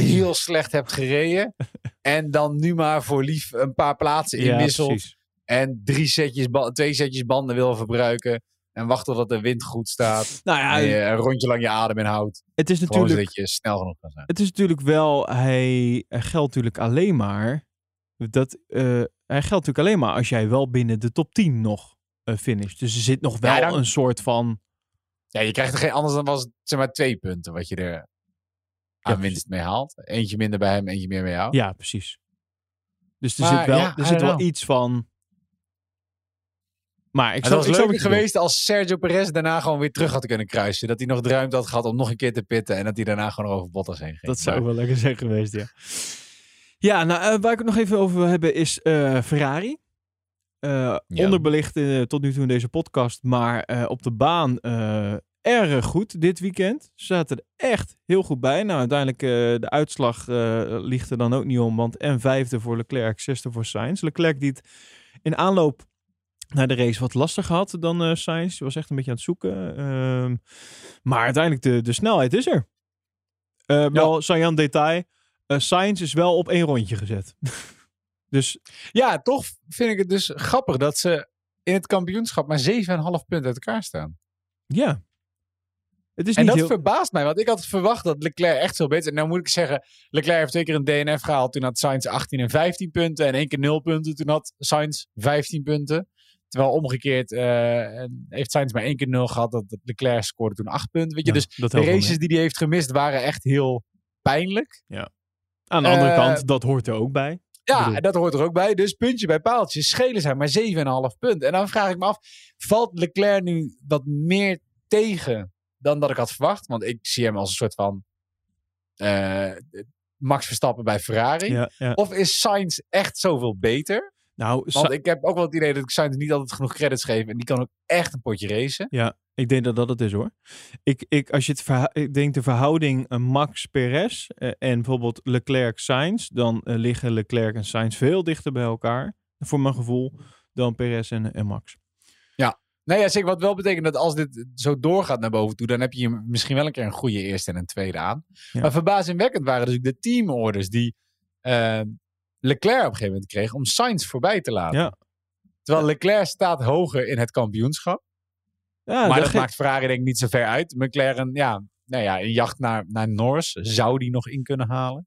Speaker 2: heel slecht hebt gereden. en dan nu maar voor lief een paar plaatsen
Speaker 1: ja,
Speaker 2: inwisselt.
Speaker 1: precies.
Speaker 2: en drie setjes twee setjes banden wil verbruiken. En wacht totdat de wind goed staat.
Speaker 1: Nou ja,
Speaker 2: en je een rondje lang je adem inhoudt.
Speaker 1: het is
Speaker 2: Gewoon
Speaker 1: natuurlijk...
Speaker 2: zodat je snel genoeg kan zijn.
Speaker 1: Het is natuurlijk wel, hij hij geldt natuurlijk alleen maar, dat, eh, hij geldt natuurlijk alleen maar als jij wel binnen de top 10 nog eh finisht. Dus er zit nog wel
Speaker 2: Ja, dan-
Speaker 1: een soort van,
Speaker 2: Ja, je krijgt er geen anders dan was het zeg maar twee punten wat je er aan
Speaker 1: precies.
Speaker 2: winst mee haalt. Eentje minder bij hem, eentje meer bij jou.
Speaker 1: ja precies. Dus er
Speaker 2: Maar
Speaker 1: zit wel,
Speaker 2: ja,
Speaker 1: er zit wel
Speaker 2: know.
Speaker 1: iets van, maar ik
Speaker 2: Het
Speaker 1: ik snap
Speaker 2: leuk geweest als Sergio Perez daarna gewoon weer terug had kunnen kruisen. Dat hij nog de ruimte had gehad om nog een keer te pitten. En dat hij daarna gewoon over Bottas heen ging.
Speaker 1: Dat zou
Speaker 2: Maar-
Speaker 1: wel lekker zijn geweest, ja. Ja, nou, eh, waar ik het nog even over wil hebben is eh, Ferrari.
Speaker 2: Ja.
Speaker 1: Onderbelicht tot nu toe in deze podcast, maar op de baan erg goed dit weekend. Ze zaten er echt heel goed bij. Nou, uiteindelijk eh, de uitslag eh, ligt er dan ook niet om, want en vijfde voor Leclerc, zesde voor Sainz. Leclerc die het in aanloop naar de race wat lastiger had dan eh Sainz. Die was echt een beetje aan het zoeken. Ehm, maar uiteindelijk de, de snelheid is er. Eh, wel, Sajan detail. eh Sainz is wel op één rondje gezet. dus
Speaker 2: Ja, toch vind ik het dus grappig dat ze in het kampioenschap maar 7,5 punten uit elkaar staan.
Speaker 1: ja. Het is
Speaker 2: En
Speaker 1: niet
Speaker 2: dat
Speaker 1: heel...
Speaker 2: verbaast mij, want ik had verwacht dat Leclerc echt veel beter... Nou moet ik zeggen, Leclerc heeft twee keer een DNF gehaald. Toen had Sainz 18 en 15 punten en één keer 0 punten. Toen had Sainz 15 punten. Terwijl omgekeerd eh, en heeft Sainz maar één keer 0 gehad. Dat Leclerc scoorde toen 8 punten. Weet je,
Speaker 1: Ja,
Speaker 2: dus de races die hij heeft gemist waren echt heel pijnlijk.
Speaker 1: mee. Aan de andere
Speaker 2: eh,
Speaker 1: kant, dat hoort er ook bij.
Speaker 2: Ja, en dat hoort er ook bij. Dus puntje bij paaltje. Schelen zijn maar 7,5 punten. En dan vraag ik me af, valt Leclerc nu wat meer tegen dan dat ik had verwacht? Want ik zie hem als een soort van eh, Max Verstappen bij Ferrari.
Speaker 1: Ja, ja.
Speaker 2: Of is Sainz echt zoveel beter?
Speaker 1: Nou,
Speaker 2: Want
Speaker 1: Sa-
Speaker 2: ik heb ook wel het idee dat ik Sainz niet altijd genoeg credits geef. En die kan ook echt een potje racen.
Speaker 1: ja, ik denk dat dat het is hoor. Ik, ik, als je het ik denk de verhouding eh, Max Perez eh, en bijvoorbeeld Leclerc Sainz, dan liggen Leclerc en Sainz veel dichter bij elkaar, voor mijn gevoel, dan Perez en, en Max.
Speaker 2: Ja. Nee, ja, zeker. Wat wel betekent dat als dit zo doorgaat naar boven toe, dan heb je misschien wel een keer een goede eerste en een tweede aan.
Speaker 1: Ja.
Speaker 2: Maar verbazingwekkend waren dus ook de teamorders die eh, Leclerc op een gegeven moment kreeg om Sainz voorbij te laten.
Speaker 1: Ja.
Speaker 2: Terwijl Leclerc staat hoger in het kampioenschap.
Speaker 1: Ja,
Speaker 2: maar
Speaker 1: dat
Speaker 2: maakt Ferrari denk ik niet zo ver uit. McLaren, ja, nou ja, in jacht naar, naar Norris zou die nog in kunnen halen.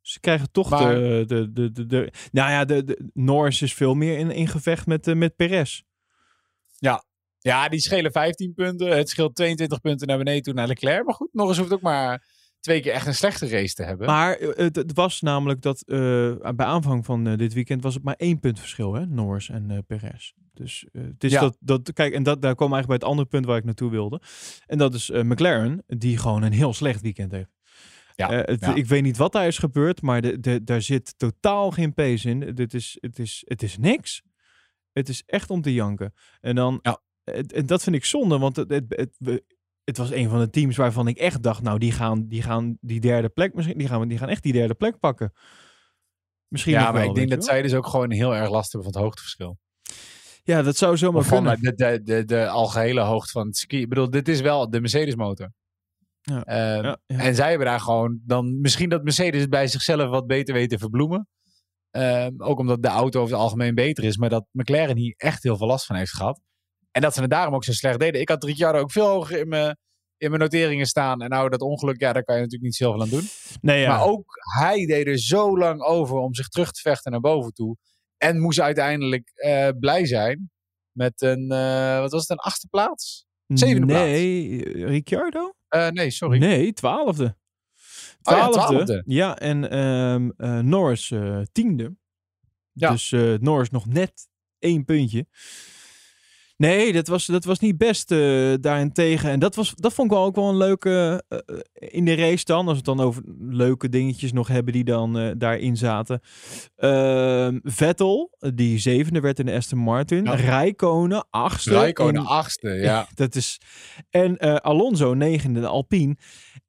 Speaker 1: Ze krijgen toch
Speaker 2: Maar-
Speaker 1: de, de, de, de, de- Nou ja, de, de, Norris is veel meer in, in gevecht met, eh, met Perez.
Speaker 2: Ja, die schelen 15 punten. Het scheelt 22 punten naar beneden toe naar Leclerc. Maar goed, Norris hoeft ook maar twee keer echt een slechte race te hebben.
Speaker 1: Maar eh, het, het was namelijk dat eh, bij aanvang van eh, dit weekend was het maar één punt verschil, hè? Norris en eh Perez. Dus het is
Speaker 2: Ja.
Speaker 1: dat, dat, kijk, en dat, daar kwam eigenlijk bij het andere punt waar ik naartoe wilde. En dat is McLaren, die gewoon een heel slecht weekend heeft.
Speaker 2: Ja,
Speaker 1: het-
Speaker 2: ja.
Speaker 1: Ik weet niet wat daar is gebeurd, maar de, de, daar zit totaal geen pace in. Dit is, het, is, het is niks. Het is echt om te janken. En dan,
Speaker 2: Ja.
Speaker 1: En dat vind ik zonde, want het, het, het, was een van de teams waarvan ik echt dacht, nou, die gaan die, gaan die derde plek, misschien, die gaan, die gaan echt die derde plek pakken. Misschien
Speaker 2: ja, maar
Speaker 1: wel,
Speaker 2: ik denk dat
Speaker 1: wel.
Speaker 2: zij dus ook gewoon heel erg last hebben van het hoogteverschil.
Speaker 1: Ja, dat zou zomaar
Speaker 2: van
Speaker 1: kunnen.
Speaker 2: de, de, de, de algehele hoogte van het ski. Ik bedoel, dit is wel de Mercedes motor.
Speaker 1: Ja.
Speaker 2: Ehm,
Speaker 1: Ja, ja.
Speaker 2: En zij hebben daar gewoon dan misschien dat Mercedes het bij zichzelf wat beter weet te verbloemen. Ehm, ook omdat de auto over het algemeen beter is. Maar dat McLaren hier echt heel veel last van heeft gehad. En dat ze het daarom ook zo slecht deden. Ik had Ricciardo ook veel hoger in mijn, in mijn noteringen staan. En nou, dat ongeluk, ja, daar kan je natuurlijk niet zoveel aan doen.
Speaker 1: Nee, ja.
Speaker 2: Maar ook hij deed er zo lang over om zich terug te vechten naar boven toe. En moest uiteindelijk eh, blij zijn met een, eh, wat was het, een achtste plaats? zevende plaats.
Speaker 1: Nee, Ricciardo?
Speaker 2: Eh, nee, sorry.
Speaker 1: Nee, twaalfde.
Speaker 2: Oh ja,
Speaker 1: Twaalfde.
Speaker 2: twaalfde.
Speaker 1: Ja, en ehm, eh, Norris tiende.
Speaker 2: Ja.
Speaker 1: Dus Norris nog net één puntje. Nee, dat was, dat was niet best eh daarentegen. En dat, was, dat vond ik wel ook wel een leuke eh, eh, in de race dan. Als we het dan over leuke dingetjes nog hebben die dan daarin zaten. Ehm, Vettel, die zevende werd in de Aston Martin.
Speaker 2: Ja.
Speaker 1: Rijkonen, achtste.
Speaker 2: Rijkonen
Speaker 1: in-
Speaker 2: achtste, ja.
Speaker 1: dat is, en Alonso negende de Alpine.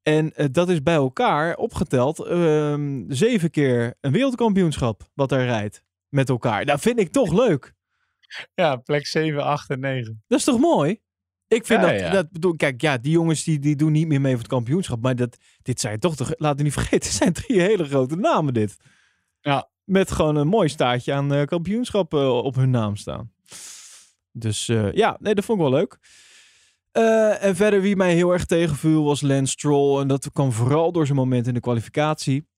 Speaker 1: En dat is bij elkaar opgeteld ehm, zeven keer een wereldkampioenschap wat hij rijdt met elkaar. Dat vind ik toch leuk.
Speaker 2: Ja, plek 7, 8 en 9.
Speaker 1: Dat is toch mooi? Ik vind
Speaker 2: Ja,
Speaker 1: dat,
Speaker 2: ja.
Speaker 1: dat bedoel, kijk, ja, die jongens die, die doen niet meer mee voor het kampioenschap. Maar dat, dit zijn toch, toch, laten we niet vergeten, zijn drie hele grote namen dit.
Speaker 2: Ja.
Speaker 1: Met gewoon een mooi staartje aan eh kampioenschap eh, op hun naam staan. Dus eh, ja, nee, dat vond ik wel leuk. En verder wie mij heel erg tegenviel was Lance Stroll. En dat kwam vooral door zijn moment in de kwalificatie.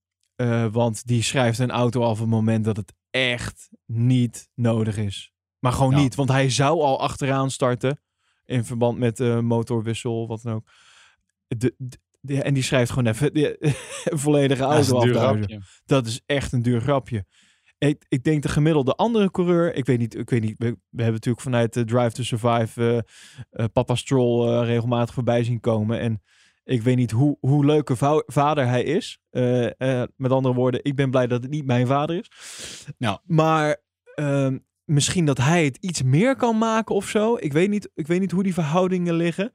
Speaker 1: Want die schrijft een auto af op het moment dat het echt niet nodig is. Maar gewoon
Speaker 2: Ja.
Speaker 1: niet, want hij zou al achteraan starten. In verband met eh motorwissel, wat dan ook. De, de- de- en die schrijft gewoon even de, volledige auto af.
Speaker 2: grapje.
Speaker 1: Dat is echt een duur grapje. Ik, ik denk de gemiddelde andere coureur. Ik weet niet, ik weet niet we, we hebben natuurlijk vanuit de Drive to Survive eh, eh, Papa Stroll regelmatig voorbij zien komen. En ik weet niet hoe, hoe leuke vader hij is. Met andere woorden, ik ben blij dat het niet mijn vader is.
Speaker 2: Ja.
Speaker 1: Maar ehm, misschien dat hij het iets meer kan maken of zo. Ik weet niet, ik weet niet hoe die verhoudingen liggen.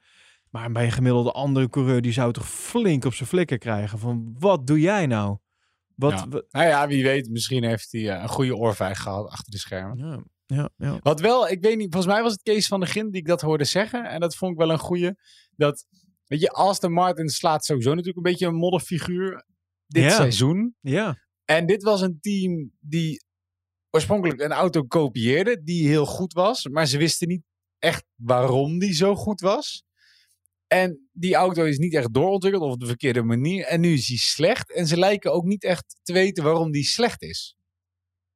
Speaker 1: Maar bij een gemiddelde andere coureur, die zou toch flink op zijn flikken krijgen. Van, wat doe jij nou? Wat,
Speaker 2: Ja.
Speaker 1: wat-
Speaker 2: Nou ja, wie weet, misschien heeft hij eh, een goede oorvijg gehad achter de schermen.
Speaker 1: Ja, ja, ja.
Speaker 2: Wat wel, ik weet niet, volgens mij was het Kees van de Gin die ik dat hoorde zeggen. En dat vond ik wel een goeie. Dat, weet je, Aston Martin slaat sowieso natuurlijk een beetje een modderfiguur dit seizoen.
Speaker 1: Ja,
Speaker 2: En dit was een team die oorspronkelijk een auto kopieerde, die heel goed was. Maar ze wisten niet echt waarom die zo goed was. En die auto is niet echt doorontwikkeld of op de verkeerde manier. En nu is die slecht. En ze lijken ook niet echt te weten waarom die slecht is.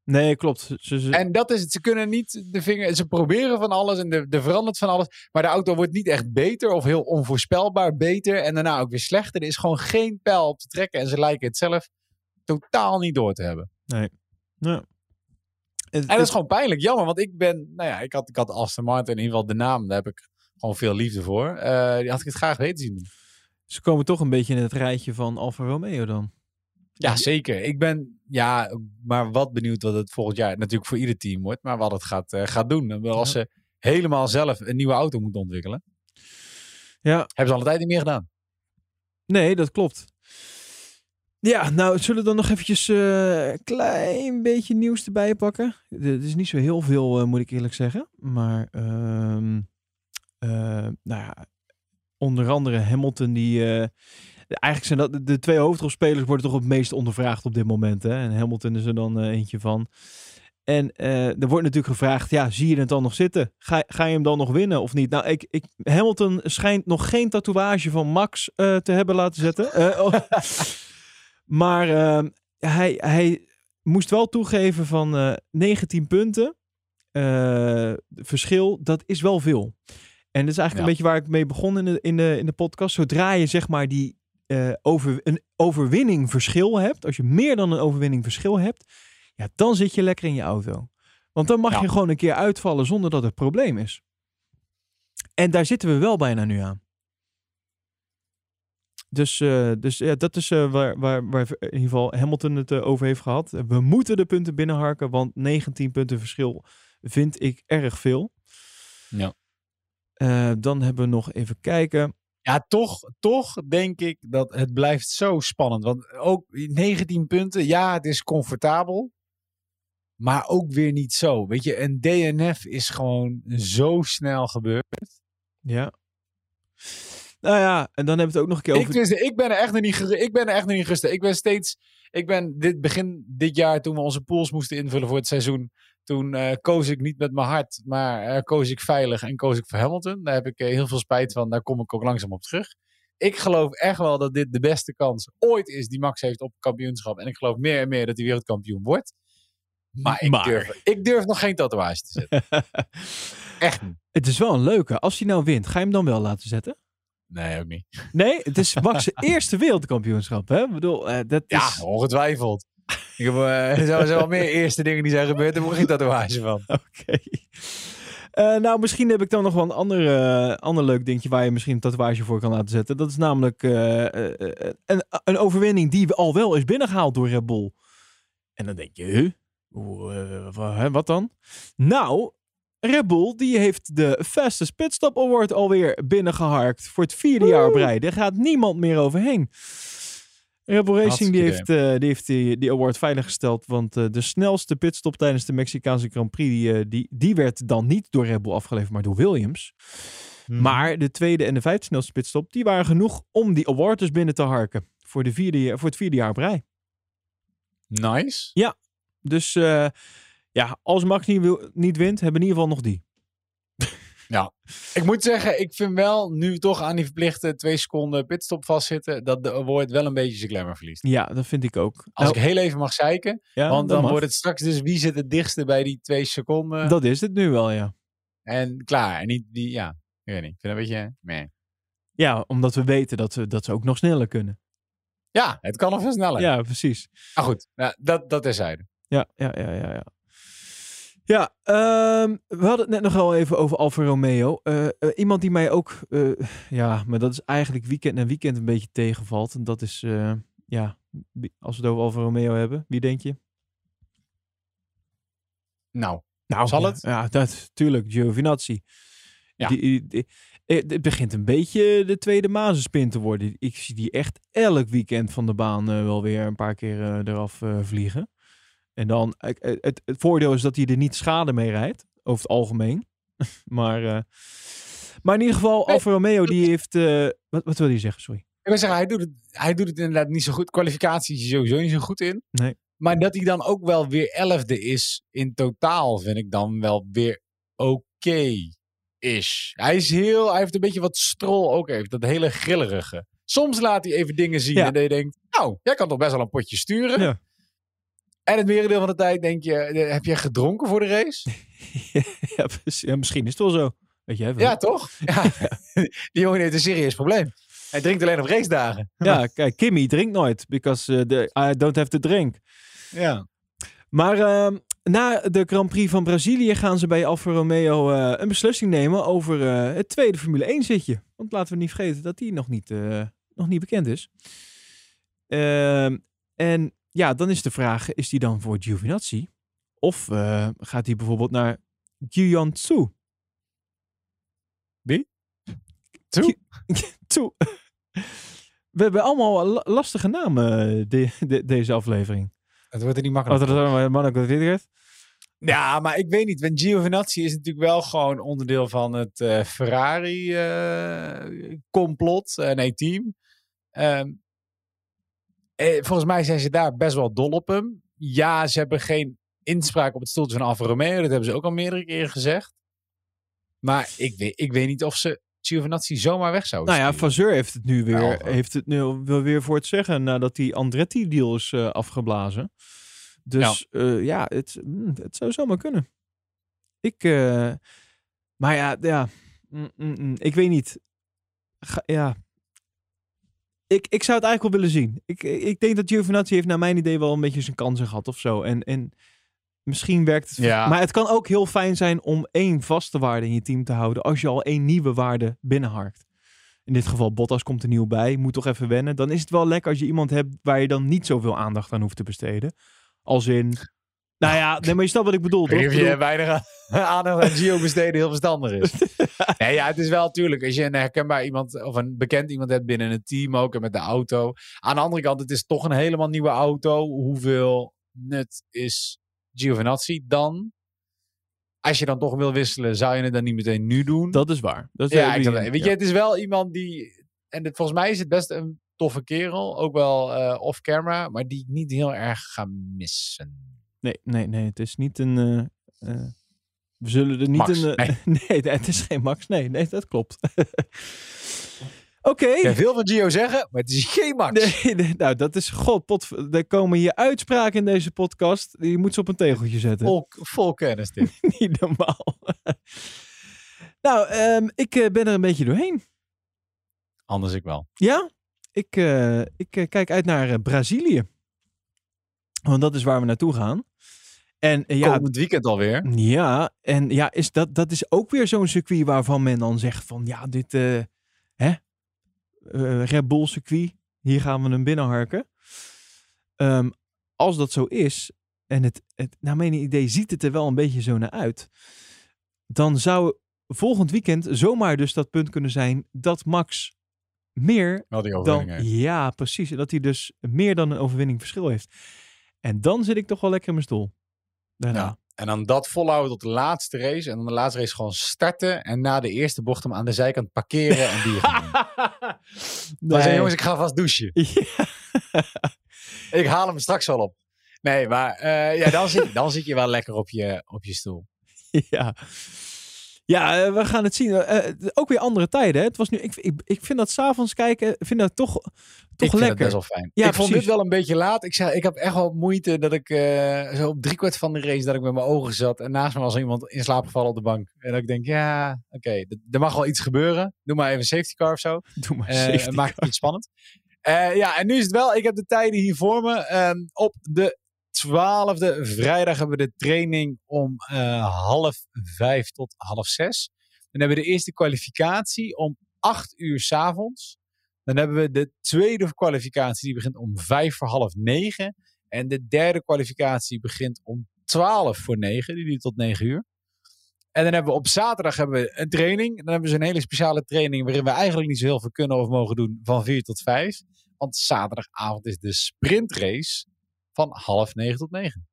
Speaker 1: nee, klopt. Ze,
Speaker 2: En dat is het. Ze kunnen niet de vinger. Ze proberen van alles en er er verandert van alles. Maar de auto wordt niet echt beter of heel onvoorspelbaar beter. En daarna ook weer slechter. Er is gewoon geen pijl op te trekken. En ze lijken het zelf totaal niet door te hebben.
Speaker 1: ja. Het-
Speaker 2: En dat is gewoon pijnlijk. Jammer, want ik ben. Nou ja, ik had, ik had Aston Martin in ieder geval de naam. Daar heb ik gewoon veel liefde voor. Eh, die had ik het graag weten zien doen.
Speaker 1: Ze komen toch een beetje in het rijtje van Alfa Romeo dan.
Speaker 2: Ja, zeker. Ik ben. Ja, maar wat benieuwd wat het volgend jaar natuurlijk voor ieder team wordt. Maar wat het gaat, eh, gaat doen. En wel Als ze helemaal zelf een nieuwe auto moeten ontwikkelen.
Speaker 1: Ja,
Speaker 2: Hebben ze al een tijd niet meer gedaan.
Speaker 1: nee, dat klopt. Ja, nou, zullen dan nog eventjes eh, een klein beetje nieuws erbij pakken? Het is niet zo heel veel, eh, moet ik eerlijk zeggen. Maar eh, nou ja, onder andere Hamilton die... eh, eigenlijk zijn dat de twee hoofdrolspelers worden toch het meest ondervraagd op dit moment. Hè? En Hamilton is er dan eh, eentje van. En eh, er wordt natuurlijk gevraagd, ja, zie je het dan nog zitten? Ga, ga je hem dan nog winnen of niet? Nou, ik, ik, Hamilton schijnt nog geen tatoeage van Max eh, te hebben laten zetten. Eh, maar ehm, hij, hij moest wel toegeven van eh 19 punten. eh, verschil, dat is wel veel. En dat is eigenlijk
Speaker 2: Ja.
Speaker 1: een beetje waar ik mee begon in de, in de, in de podcast. Zodra je zeg maar die eh, over, een overwinning verschil hebt, als je meer dan een overwinning verschil hebt, ja, dan zit je lekker in je auto. Want dan mag
Speaker 2: Ja.
Speaker 1: je gewoon een keer uitvallen zonder dat het probleem is. En daar zitten we wel bijna nu aan. Dus, eh, dus ja, dat is eh, waar, waar, waar in ieder geval Hamilton het eh, over heeft gehad. We moeten de punten binnenharken, want 19 punten verschil vind ik erg veel.
Speaker 2: Ja.
Speaker 1: Dan hebben we nog even kijken.
Speaker 2: Ja, toch, toch denk ik dat het blijft zo spannend. Want ook 19 punten, ja, het is comfortabel. Maar ook weer niet zo. Weet je, een DNF is gewoon zo snel gebeurd.
Speaker 1: Ja. Nou ja, en dan hebben we het ook nog een keer
Speaker 2: Ik,
Speaker 1: over...
Speaker 2: tenminste, ik ben er echt nog niet, ik ben er echt nog niet gerust. Ik ben steeds, ik ben dit begin dit jaar toen we onze pools moesten invullen voor het seizoen. Toen eh, koos ik niet met mijn hart, maar eh, koos ik veilig en koos ik voor Hamilton. Daar heb ik eh, heel veel spijt van. Daar kom ik ook langzaam op terug. Ik geloof echt wel dat dit de beste kans ooit is die Max heeft op kampioenschap. En ik geloof meer en meer dat hij wereldkampioen wordt. Maar ik,
Speaker 1: Maar.
Speaker 2: Durf, ik durf nog geen tatoeage te zetten. Echt niet.
Speaker 1: het is wel een leuke. Als hij nou wint, ga je hem dan wel laten zetten?
Speaker 2: Nee, ook niet.
Speaker 1: Nee, het is Max' eerste wereldkampioenschap. Hè? Ik bedoel, eh, dat
Speaker 2: Ja,
Speaker 1: is...
Speaker 2: ongetwijfeld. Ik heb, eh, zijn wel meer eerste dingen die zijn gebeurd. Daar moet ik geen tatoeage van.
Speaker 1: Oké. Eh, nou, misschien heb ik dan nog wel een ander, eh, ander leuk dingetje waar je misschien een tatoeage voor kan laten zetten. Dat is namelijk eh, eh, eh, een, een overwinning die al wel is binnengehaald door Red Bull. En dan denk je, huh? Eh, wat dan? Nou, Red Bull die heeft de Fastest Pitstop Award alweer binnengeharkt voor het vierde jaar op rij. Daar gaat niemand meer overheen. Red Bull Racing die heeft, eh, die, heeft die, die award veiliggesteld, want eh, de snelste pitstop tijdens de Mexicaanse Grand Prix, die, eh, die, die werd dan niet door Red Bull afgeleverd, maar door Williams.
Speaker 2: Mhm.
Speaker 1: Maar de tweede en de vijfde snelste pitstop, die waren genoeg om die award dus binnen te harken voor, de vierde, voor het vierde jaar op rij.
Speaker 2: Nice.
Speaker 1: Dus eh, ja, als Max niet, wil, niet wint, hebben we in ieder geval nog die.
Speaker 2: Ik moet zeggen, ik vind wel nu toch aan die verplichte twee seconden pitstop vastzitten, dat de award wel een beetje zijn glamour verliest.
Speaker 1: Ja, dat vind ik ook.
Speaker 2: Als
Speaker 1: Nou,
Speaker 2: ik heel even mag zeiken,
Speaker 1: ja,
Speaker 2: want dan
Speaker 1: mag.
Speaker 2: wordt het straks dus wie zit het dichtste bij die twee seconden.
Speaker 1: Dat is het nu wel, ja.
Speaker 2: En klaar. En niet die, ja, ik weet niet. Ik vind een beetje, meh.
Speaker 1: Ja, omdat we weten dat, we, dat ze ook nog sneller kunnen.
Speaker 2: Ja, het kan nog veel sneller.
Speaker 1: Ja, precies.
Speaker 2: Maar goed, ja, dat, dat terzijde.
Speaker 1: Ja, ja, ja, ja. Ja, ja ehm, we hadden het net nog even over Alfa Romeo. Eh, eh, iemand die mij ook, eh, ja, maar dat is eigenlijk weekend en weekend een beetje tegenvalt. En dat is, ja, als we het over Alfa Romeo hebben, wie denk je?
Speaker 2: Nou,
Speaker 1: Nou,
Speaker 2: Zal
Speaker 1: ja,
Speaker 2: het?
Speaker 1: Ja, dat, tuurlijk, Giovinazzi.
Speaker 2: Ja.
Speaker 1: Die, die, het begint een beetje de tweede Mazenspin te worden. Ik zie die echt elk weekend van de baan wel weer een paar keer eraf vliegen. En dan, het, het voordeel is dat hij er niet schade mee rijdt, over het algemeen. maar, eh, maar in ieder geval,
Speaker 2: Nee,
Speaker 1: Alfa Romeo, die heeft... eh, wat, wat wil je zeggen, sorry?
Speaker 2: ik wil zeggen, hij doet, het, hij doet het inderdaad niet zo goed. Kwalificatie is sowieso niet zo goed in.
Speaker 1: Nee.
Speaker 2: Maar dat hij dan ook wel weer elfde is in totaal, vind ik dan wel weer oké is. Hij is heel, hij heeft een beetje wat strol ook heeft, dat hele grillerige. Soms laat hij even dingen zien
Speaker 1: Ja.
Speaker 2: en dan je denkt, nou, jij kan toch best wel een potje sturen.
Speaker 1: Ja.
Speaker 2: En het merendeel van de tijd denk je, eh, heb jij gedronken voor de race?
Speaker 1: ja, misschien is het wel zo. Weet je, hè,
Speaker 2: Ja, toch? Ja. Die jongen heeft een serieus probleem. Hij drinkt alleen op race dagen.
Speaker 1: ja, kijk, Kimmy drinkt nooit, because eh, the, I don't have to drink.
Speaker 2: Ja.
Speaker 1: Maar ehm, na de Grand Prix van Brazilië gaan ze bij Alfa Romeo eh, een beslissing nemen over eh, het tweede Formule 1 zitje. Want laten we niet vergeten dat die nog niet, eh, nog niet bekend is. Ehm, en ja, dan is de vraag, is die dan voor Giovinazzi? Of eh, gaat hij bijvoorbeeld naar Guyan Tsu?
Speaker 2: Wie? Tsu?
Speaker 1: Tsu. We hebben allemaal la- lastige namen, eh, de, de- deze aflevering.
Speaker 2: Het wordt er niet
Speaker 1: Wat
Speaker 2: makkelijk.
Speaker 1: er dan Monaco Vidret.
Speaker 2: Ja, maar ik weet niet. Want Giovinazzi is natuurlijk wel gewoon onderdeel van het eh, Ferrari-complot. nee, team. Ehm, eh, volgens mij zijn ze daar best wel dol op hem. Ja, ze hebben geen inspraak op het stoeltje van Alfa Romeo. Dat hebben ze ook al meerdere keren gezegd. Maar ik weet, ik weet niet of ze Giovinazzi zomaar weg zouden
Speaker 1: Nou ja. Vasseur heeft het nu weer,
Speaker 2: Nou,
Speaker 1: heeft het nu weer voor het zeggen nadat die Andretti-deal is eh, afgeblazen. Dus ja, ja het, mm, het zou zomaar kunnen. Ik, eh, maar ja, ja mm, mm, mm, ik weet niet. Ga- ja. Ik, ik zou het eigenlijk wel willen zien. Ik, ik denk dat Giovinazzi heeft naar mijn idee wel een beetje zijn kansen gehad of zo. En, en misschien werkt het.
Speaker 2: Ja.
Speaker 1: Maar het kan ook heel fijn zijn om één vaste waarde in je team te houden. Als je al één nieuwe waarde binnenharkt. In dit geval Bottas komt er nieuw bij. Moet toch even wennen. Dan is het wel lekker als je iemand hebt waar je dan niet zoveel aandacht aan hoeft te besteden. Als in... Nou ja, nee, maar je snapt wat ik bedoel. Toch? Ik
Speaker 2: je
Speaker 1: bedoel-
Speaker 2: weinig aandacht aan Gio besteden heel verstandig is. nee, ja, het is wel natuurlijk. Als je een herkenbaar iemand of een bekend iemand hebt binnen een team ook en met de auto. Aan de andere kant, het is toch een helemaal nieuwe auto. Hoeveel nut is Giovinazzi dan? Als je dan toch wil wisselen, zou je het dan niet meteen nu doen?
Speaker 1: Dat is waar. Dat is
Speaker 2: ja, ik weet je, het is wel iemand die. En het, volgens mij is het best een toffe kerel. Ook wel eh, off-camera, maar die ik niet heel erg ga missen.
Speaker 1: Nee, nee, nee. Het is niet een... eh, eh, we zullen er niet
Speaker 2: Max,
Speaker 1: een... eh, nee. het is geen Max. Nee, nee, dat klopt. Oké.
Speaker 2: Ik kan veel van Gio zeggen, maar het is geen Max.
Speaker 1: Nee, nee, nou, dat is... God, pot, er komen hier uitspraken in deze podcast. Je moet ze op een tegeltje zetten.
Speaker 2: Vol, vol kennis dit.
Speaker 1: Niet normaal. nou, ehm, ik ben er een beetje doorheen.
Speaker 2: Anders ik wel.
Speaker 1: Ja, ik, ik kijk uit naar Brazilië. Want dat is waar we naartoe gaan. En eh, ja,
Speaker 2: Komend weekend alweer.
Speaker 1: ja, en ja, is dat, dat is ook weer zo'n circuit waarvan men dan zegt van ja, dit eh hè, eh, Red Bull circuit, hier gaan we hem binnenharken. Ehm, als dat zo is, en het, het, naar mijn idee ziet het er wel een beetje zo naar uit, dan zou volgend weekend zomaar dus dat punt kunnen zijn dat Max meer dan,
Speaker 2: overwinning heeft.
Speaker 1: ja, precies. Dat hij dus meer dan een overwinning verschil heeft. En dan zit ik toch wel lekker in mijn stoel. Daarna.
Speaker 2: Ja. En dan dat volhouden tot de laatste race. En dan de laatste race gewoon starten. En na de eerste bocht hem aan de zijkant parkeren en bier gaan doen. Dan zei jongens, ik ga vast douchen.
Speaker 1: Ja.
Speaker 2: Ik haal hem straks wel op. Nee, maar eh, ja, dan, zit, dan zit je wel lekker op je, op je stoel.
Speaker 1: ja. Ja, eh, we gaan het zien. Eh, ook weer andere tijden. Hè? Het was nu, ik, ik, ik vind dat s'avonds kijken, vind dat toch, toch
Speaker 2: ik vind het
Speaker 1: lekker.
Speaker 2: best wel fijn.
Speaker 1: Ja,
Speaker 2: ik vond dit wel een beetje laat. Ik, zei, ik heb echt wel moeite dat ik eh, zo op driekwart van de race dat ik met mijn ogen zat. En naast me was iemand in slaap gevallen op de bank. En dat ik denk, ja, oké, er mag wel iets gebeuren. Doe maar even een safety car of zo.
Speaker 1: Doe maar
Speaker 2: Eh,
Speaker 1: safety
Speaker 2: maakt het iets spannend. Eh, ja, en nu is het wel. Ik heb de tijden hier voor me. Ehm, op de 12e vrijdag hebben we de training om eh, half vijf tot half zes. Dan hebben we de eerste kwalificatie om 8 uur s avonds. Dan hebben we de tweede kwalificatie, die begint om vijf voor half negen. En de derde kwalificatie begint om 12 voor 9. Die duurt tot 9 uur. En dan hebben we op zaterdag hebben we een training. Dan hebben we zo'n hele speciale training waarin we eigenlijk niet zo heel veel kunnen of mogen doen van 4 tot 5. Want zaterdagavond is de sprintrace van half 9 tot 9.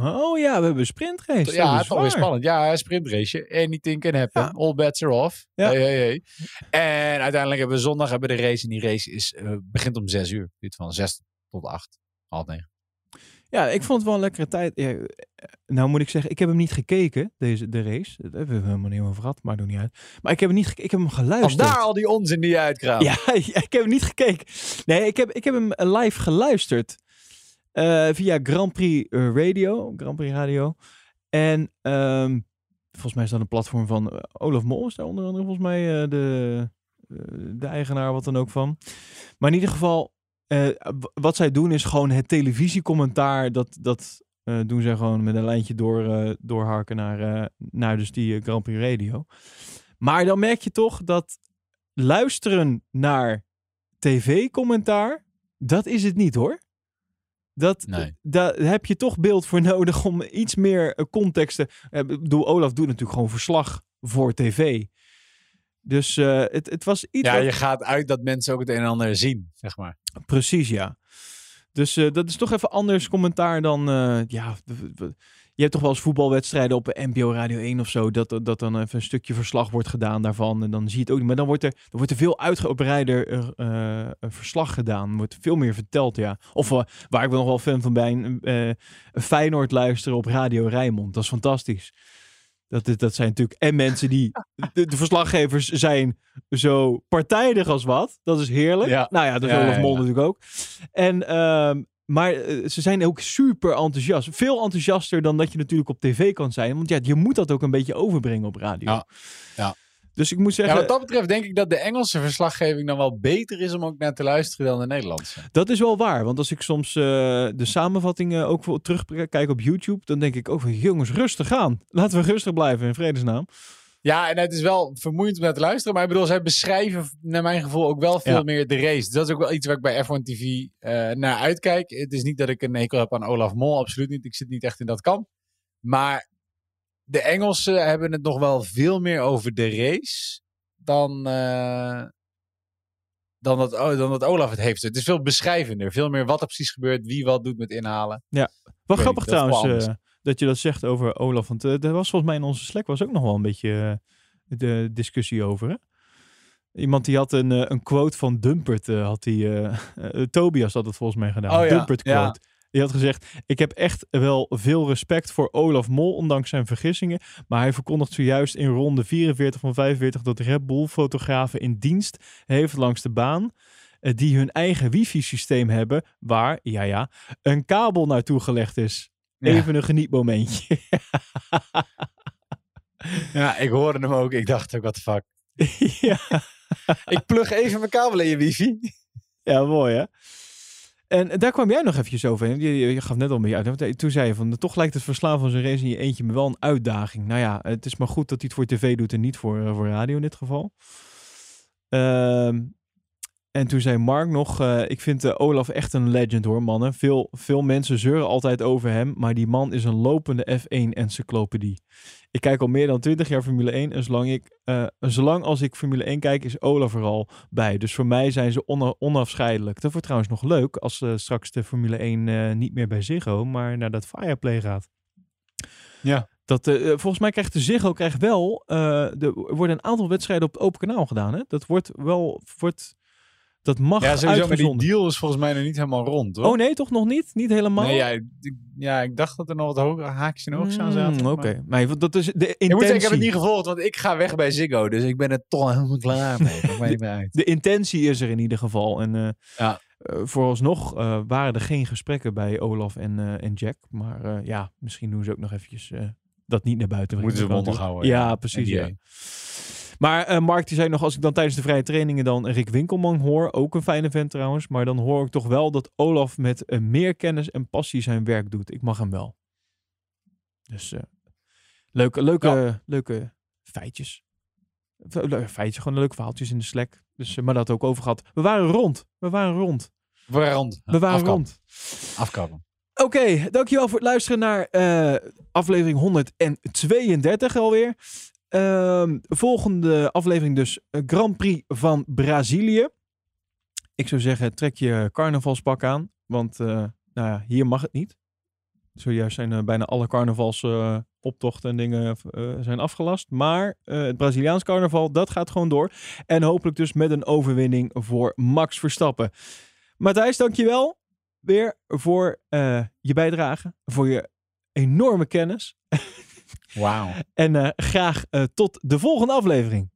Speaker 1: Oh ja, we hebben een sprintrace.
Speaker 2: ja,
Speaker 1: dat
Speaker 2: het
Speaker 1: is
Speaker 2: alweer spannend. Ja, een sprintrace. Anything can happen.
Speaker 1: Ja.
Speaker 2: All bets are off.
Speaker 1: Ja.
Speaker 2: Hey, hey, hey. En uiteindelijk hebben we zondag hebben we de race. En die race is, eh, begint om 6 uur. Duurt van 6 tot 8. Half 9.
Speaker 1: Ja, ik vond het wel een lekkere tijd. Ja, eh, nou moet ik zeggen, ik heb hem niet gekeken, deze, de race. Daar hebben we helemaal niet over gehad, maakt ook niet uit. Maar ik heb hem niet gekeken, ik heb hem geluisterd.
Speaker 2: Vandaar al die onzin die je uitkraamt.
Speaker 1: Ja, ja, ik heb hem niet gekeken. Nee, ik heb, ik heb hem eh, live geluisterd. Eh, via Grand Prix eh, Radio. Grand Prix Radio. En ehm, volgens mij is dat een platform van eh, Olaf Mol. Is daar onder andere volgens mij de, de eigenaar, wat dan ook van. Maar in ieder geval, wat zij doen is gewoon het televisiecommentaar. Dat, dat doen zij gewoon met een lijntje door, doorharken naar, naar dus die Grand Prix Radio. Maar dan merk je toch dat luisteren naar tv-commentaar, dat is het niet hoor. Dat,
Speaker 2: Nee.
Speaker 1: Daar heb je toch beeld voor nodig om iets meer eh, context te... eh, Ik bedoel, Olaf doet natuurlijk gewoon verslag voor tv. Dus eh, het, het was iets...
Speaker 2: Ja,
Speaker 1: wat-
Speaker 2: je gaat uit dat mensen ook het een en ander zien, zeg maar.
Speaker 1: Precies, ja. Dus eh, dat is toch even anders commentaar dan... eh, ja, hebt toch wel eens voetbalwedstrijden op NPO Radio 1 of zo, dat, dat dan even een stukje verslag wordt gedaan daarvan. En dan zie je het ook niet. Maar dan wordt er, dan wordt er veel uitgebreider eh, eh, verslag gedaan. wordt veel meer verteld, ja. Of eh, waar ik nog wel fan van ben, eh Feyenoord luisteren op Radio Rijnmond. Dat is fantastisch. Dat, dat zijn natuurlijk en mensen die, de, de verslaggevers zijn zo partijdig als wat. Dat is heerlijk.
Speaker 2: Ja.
Speaker 1: Nou ja, dat is
Speaker 2: Ja,
Speaker 1: Olaf Mol
Speaker 2: ja.
Speaker 1: natuurlijk ook. En, ehm, maar eh, ze zijn ook super enthousiast. Veel enthousiaster dan dat je natuurlijk op tv kan zijn. Want ja, je moet dat ook een beetje overbrengen op radio.
Speaker 2: Ja, ja.
Speaker 1: Dus ik moet
Speaker 2: Ja,
Speaker 1: zeggen,
Speaker 2: wat dat betreft denk ik dat de Engelse verslaggeving dan wel beter is om ook naar te luisteren dan de Nederlandse.
Speaker 1: dat is wel waar. Want als ik soms eh, de samenvattingen ook terugkijk op YouTube, dan denk ik ook van jongens, rustig aan. Laten we rustig blijven in vredesnaam.
Speaker 2: Ja, en het is wel vermoeiend om naar te luisteren. Maar ik bedoel, zij beschrijven naar mijn gevoel ook wel veel
Speaker 1: Ja.
Speaker 2: meer de race. Dus dat is ook wel iets waar ik bij F1 TV eh, naar uitkijk. Het is niet dat ik een hekel heb aan Olaf Mol, absoluut niet. Ik zit niet echt in dat kamp. Maar de Engelsen hebben het nog wel veel meer over de race dan, eh, dan, dat, oh, dan dat Olaf het heeft. Het is veel beschrijvender. Veel meer wat er precies gebeurt, wie wat doet met inhalen.
Speaker 1: Wel
Speaker 2: weet
Speaker 1: grappig trouwens eh, dat je dat zegt over Olaf. Want eh, er was volgens mij in onze Slack was ook nog wel een beetje eh, de discussie over. Hè? Iemand die had een, eh, een quote van Dumpert. eh, had die, eh, eh, Tobias had het volgens mij gedaan.
Speaker 2: Oh ja,
Speaker 1: Dumpert
Speaker 2: ja.
Speaker 1: quote. Die had gezegd: Ik heb echt wel veel respect voor Olaf Mol, ondanks zijn vergissingen. Maar hij verkondigt zojuist in ronde 44 van 45 dat Red Bull fotografen in dienst heeft langs de baan. eh, Die hun eigen wifi-systeem hebben, waar, ja ja, een kabel naartoe gelegd is. Even een genietmomentje.
Speaker 2: Ja, ik hoorde hem ook. Ik dacht ook, wat de fuck.
Speaker 1: ja.
Speaker 2: Ik plug even mijn kabel in je wifi.
Speaker 1: ja, mooi hè. En daar kwam jij nog eventjes over. heen. Je, je, je gaf net al een beetje uit. Want Toen zei je van, toch lijkt het verslaan van zijn race in je eentje me wel een uitdaging. Nou ja, het is maar goed dat hij het voor tv doet en niet voor, eh, voor radio in dit geval. Ehm, en toen zei Mark nog, eh, ik vind eh, Olaf echt een legend hoor, mannen. Veel, veel mensen zeuren altijd over hem, maar die man is een lopende F1-encyclopedie. Ik kijk al meer dan 20 jaar Formule 1 en zolang, ik, eh, zolang als ik Formule 1 kijk is Olaf er al bij. Dus voor mij zijn ze ona- onafscheidelijk. Dat wordt trouwens nog leuk als straks de Formule 1 eh, niet meer bij Ziggo, maar naar dat Fireplay gaat.
Speaker 2: Ja.
Speaker 1: Dat, volgens mij krijgt de Ziggo krijgt wel, de, er worden een aantal wedstrijden op het open kanaal gedaan. Hè? Dat wordt wel, wordt, dat mag
Speaker 2: Ja, sowieso, maar die deal is volgens mij nog niet helemaal rond, hoor.
Speaker 1: Oh nee, toch nog niet? Niet helemaal?
Speaker 2: Nee, ja, ik, ja, ik dacht dat er nog wat hoge haakjes en oogjes aan
Speaker 1: Mm,
Speaker 2: zaten.
Speaker 1: Oké,
Speaker 2: maar-
Speaker 1: maar dat is de
Speaker 2: Ik moet
Speaker 1: intentie.
Speaker 2: zeggen, ik heb het niet gevolgd, want ik ga weg bij Ziggo. Dus ik ben er toch helemaal klaar mee. Meer uit.
Speaker 1: de intentie is er in ieder geval. En eh
Speaker 2: Ja.
Speaker 1: eh, vooralsnog eh, waren er geen gesprekken bij Olaf en, en Jack. Maar ja, misschien doen ze ook nog eventjes dat niet naar buiten brengen.
Speaker 2: Moeten ze
Speaker 1: natuurlijk.
Speaker 2: houden.
Speaker 1: Ja, precies. Ja. Maar eh, Mark die zei nog, als ik dan tijdens de vrije trainingen dan Rick Winkelman hoor, ook een fijne vent trouwens, maar dan hoor ik toch wel dat Olaf met eh, meer kennis en passie zijn werk doet. Ik mag hem wel. Dus eh, leuke, leuke, leuke feitjes. Leuke Feitjes, gewoon leuke verhaaltjes in de Slack. Dus, maar dat ook over gehad. We waren rond. We waren rond.
Speaker 2: We waren rond.
Speaker 1: We waren
Speaker 2: Afkappen.
Speaker 1: rond.
Speaker 2: Afkappen.
Speaker 1: Oké, dankjewel voor het luisteren naar aflevering 132 alweer. Ehm, volgende aflevering dus eh, Grand Prix van Brazilië. Ik zou zeggen, trek je carnavalspak aan. Want eh, nou ja, hier mag het niet. Zojuist zijn eh, bijna alle carnavalsoptochten en dingen zijn afgelast. Maar het Braziliaans carnaval, dat gaat gewoon door. En hopelijk dus met een overwinning voor Max Verstappen. Matthijs, dankjewel weer voor je bijdrage. Voor je enorme kennis.
Speaker 2: Wauw.
Speaker 1: En eh, graag eh, tot de volgende aflevering.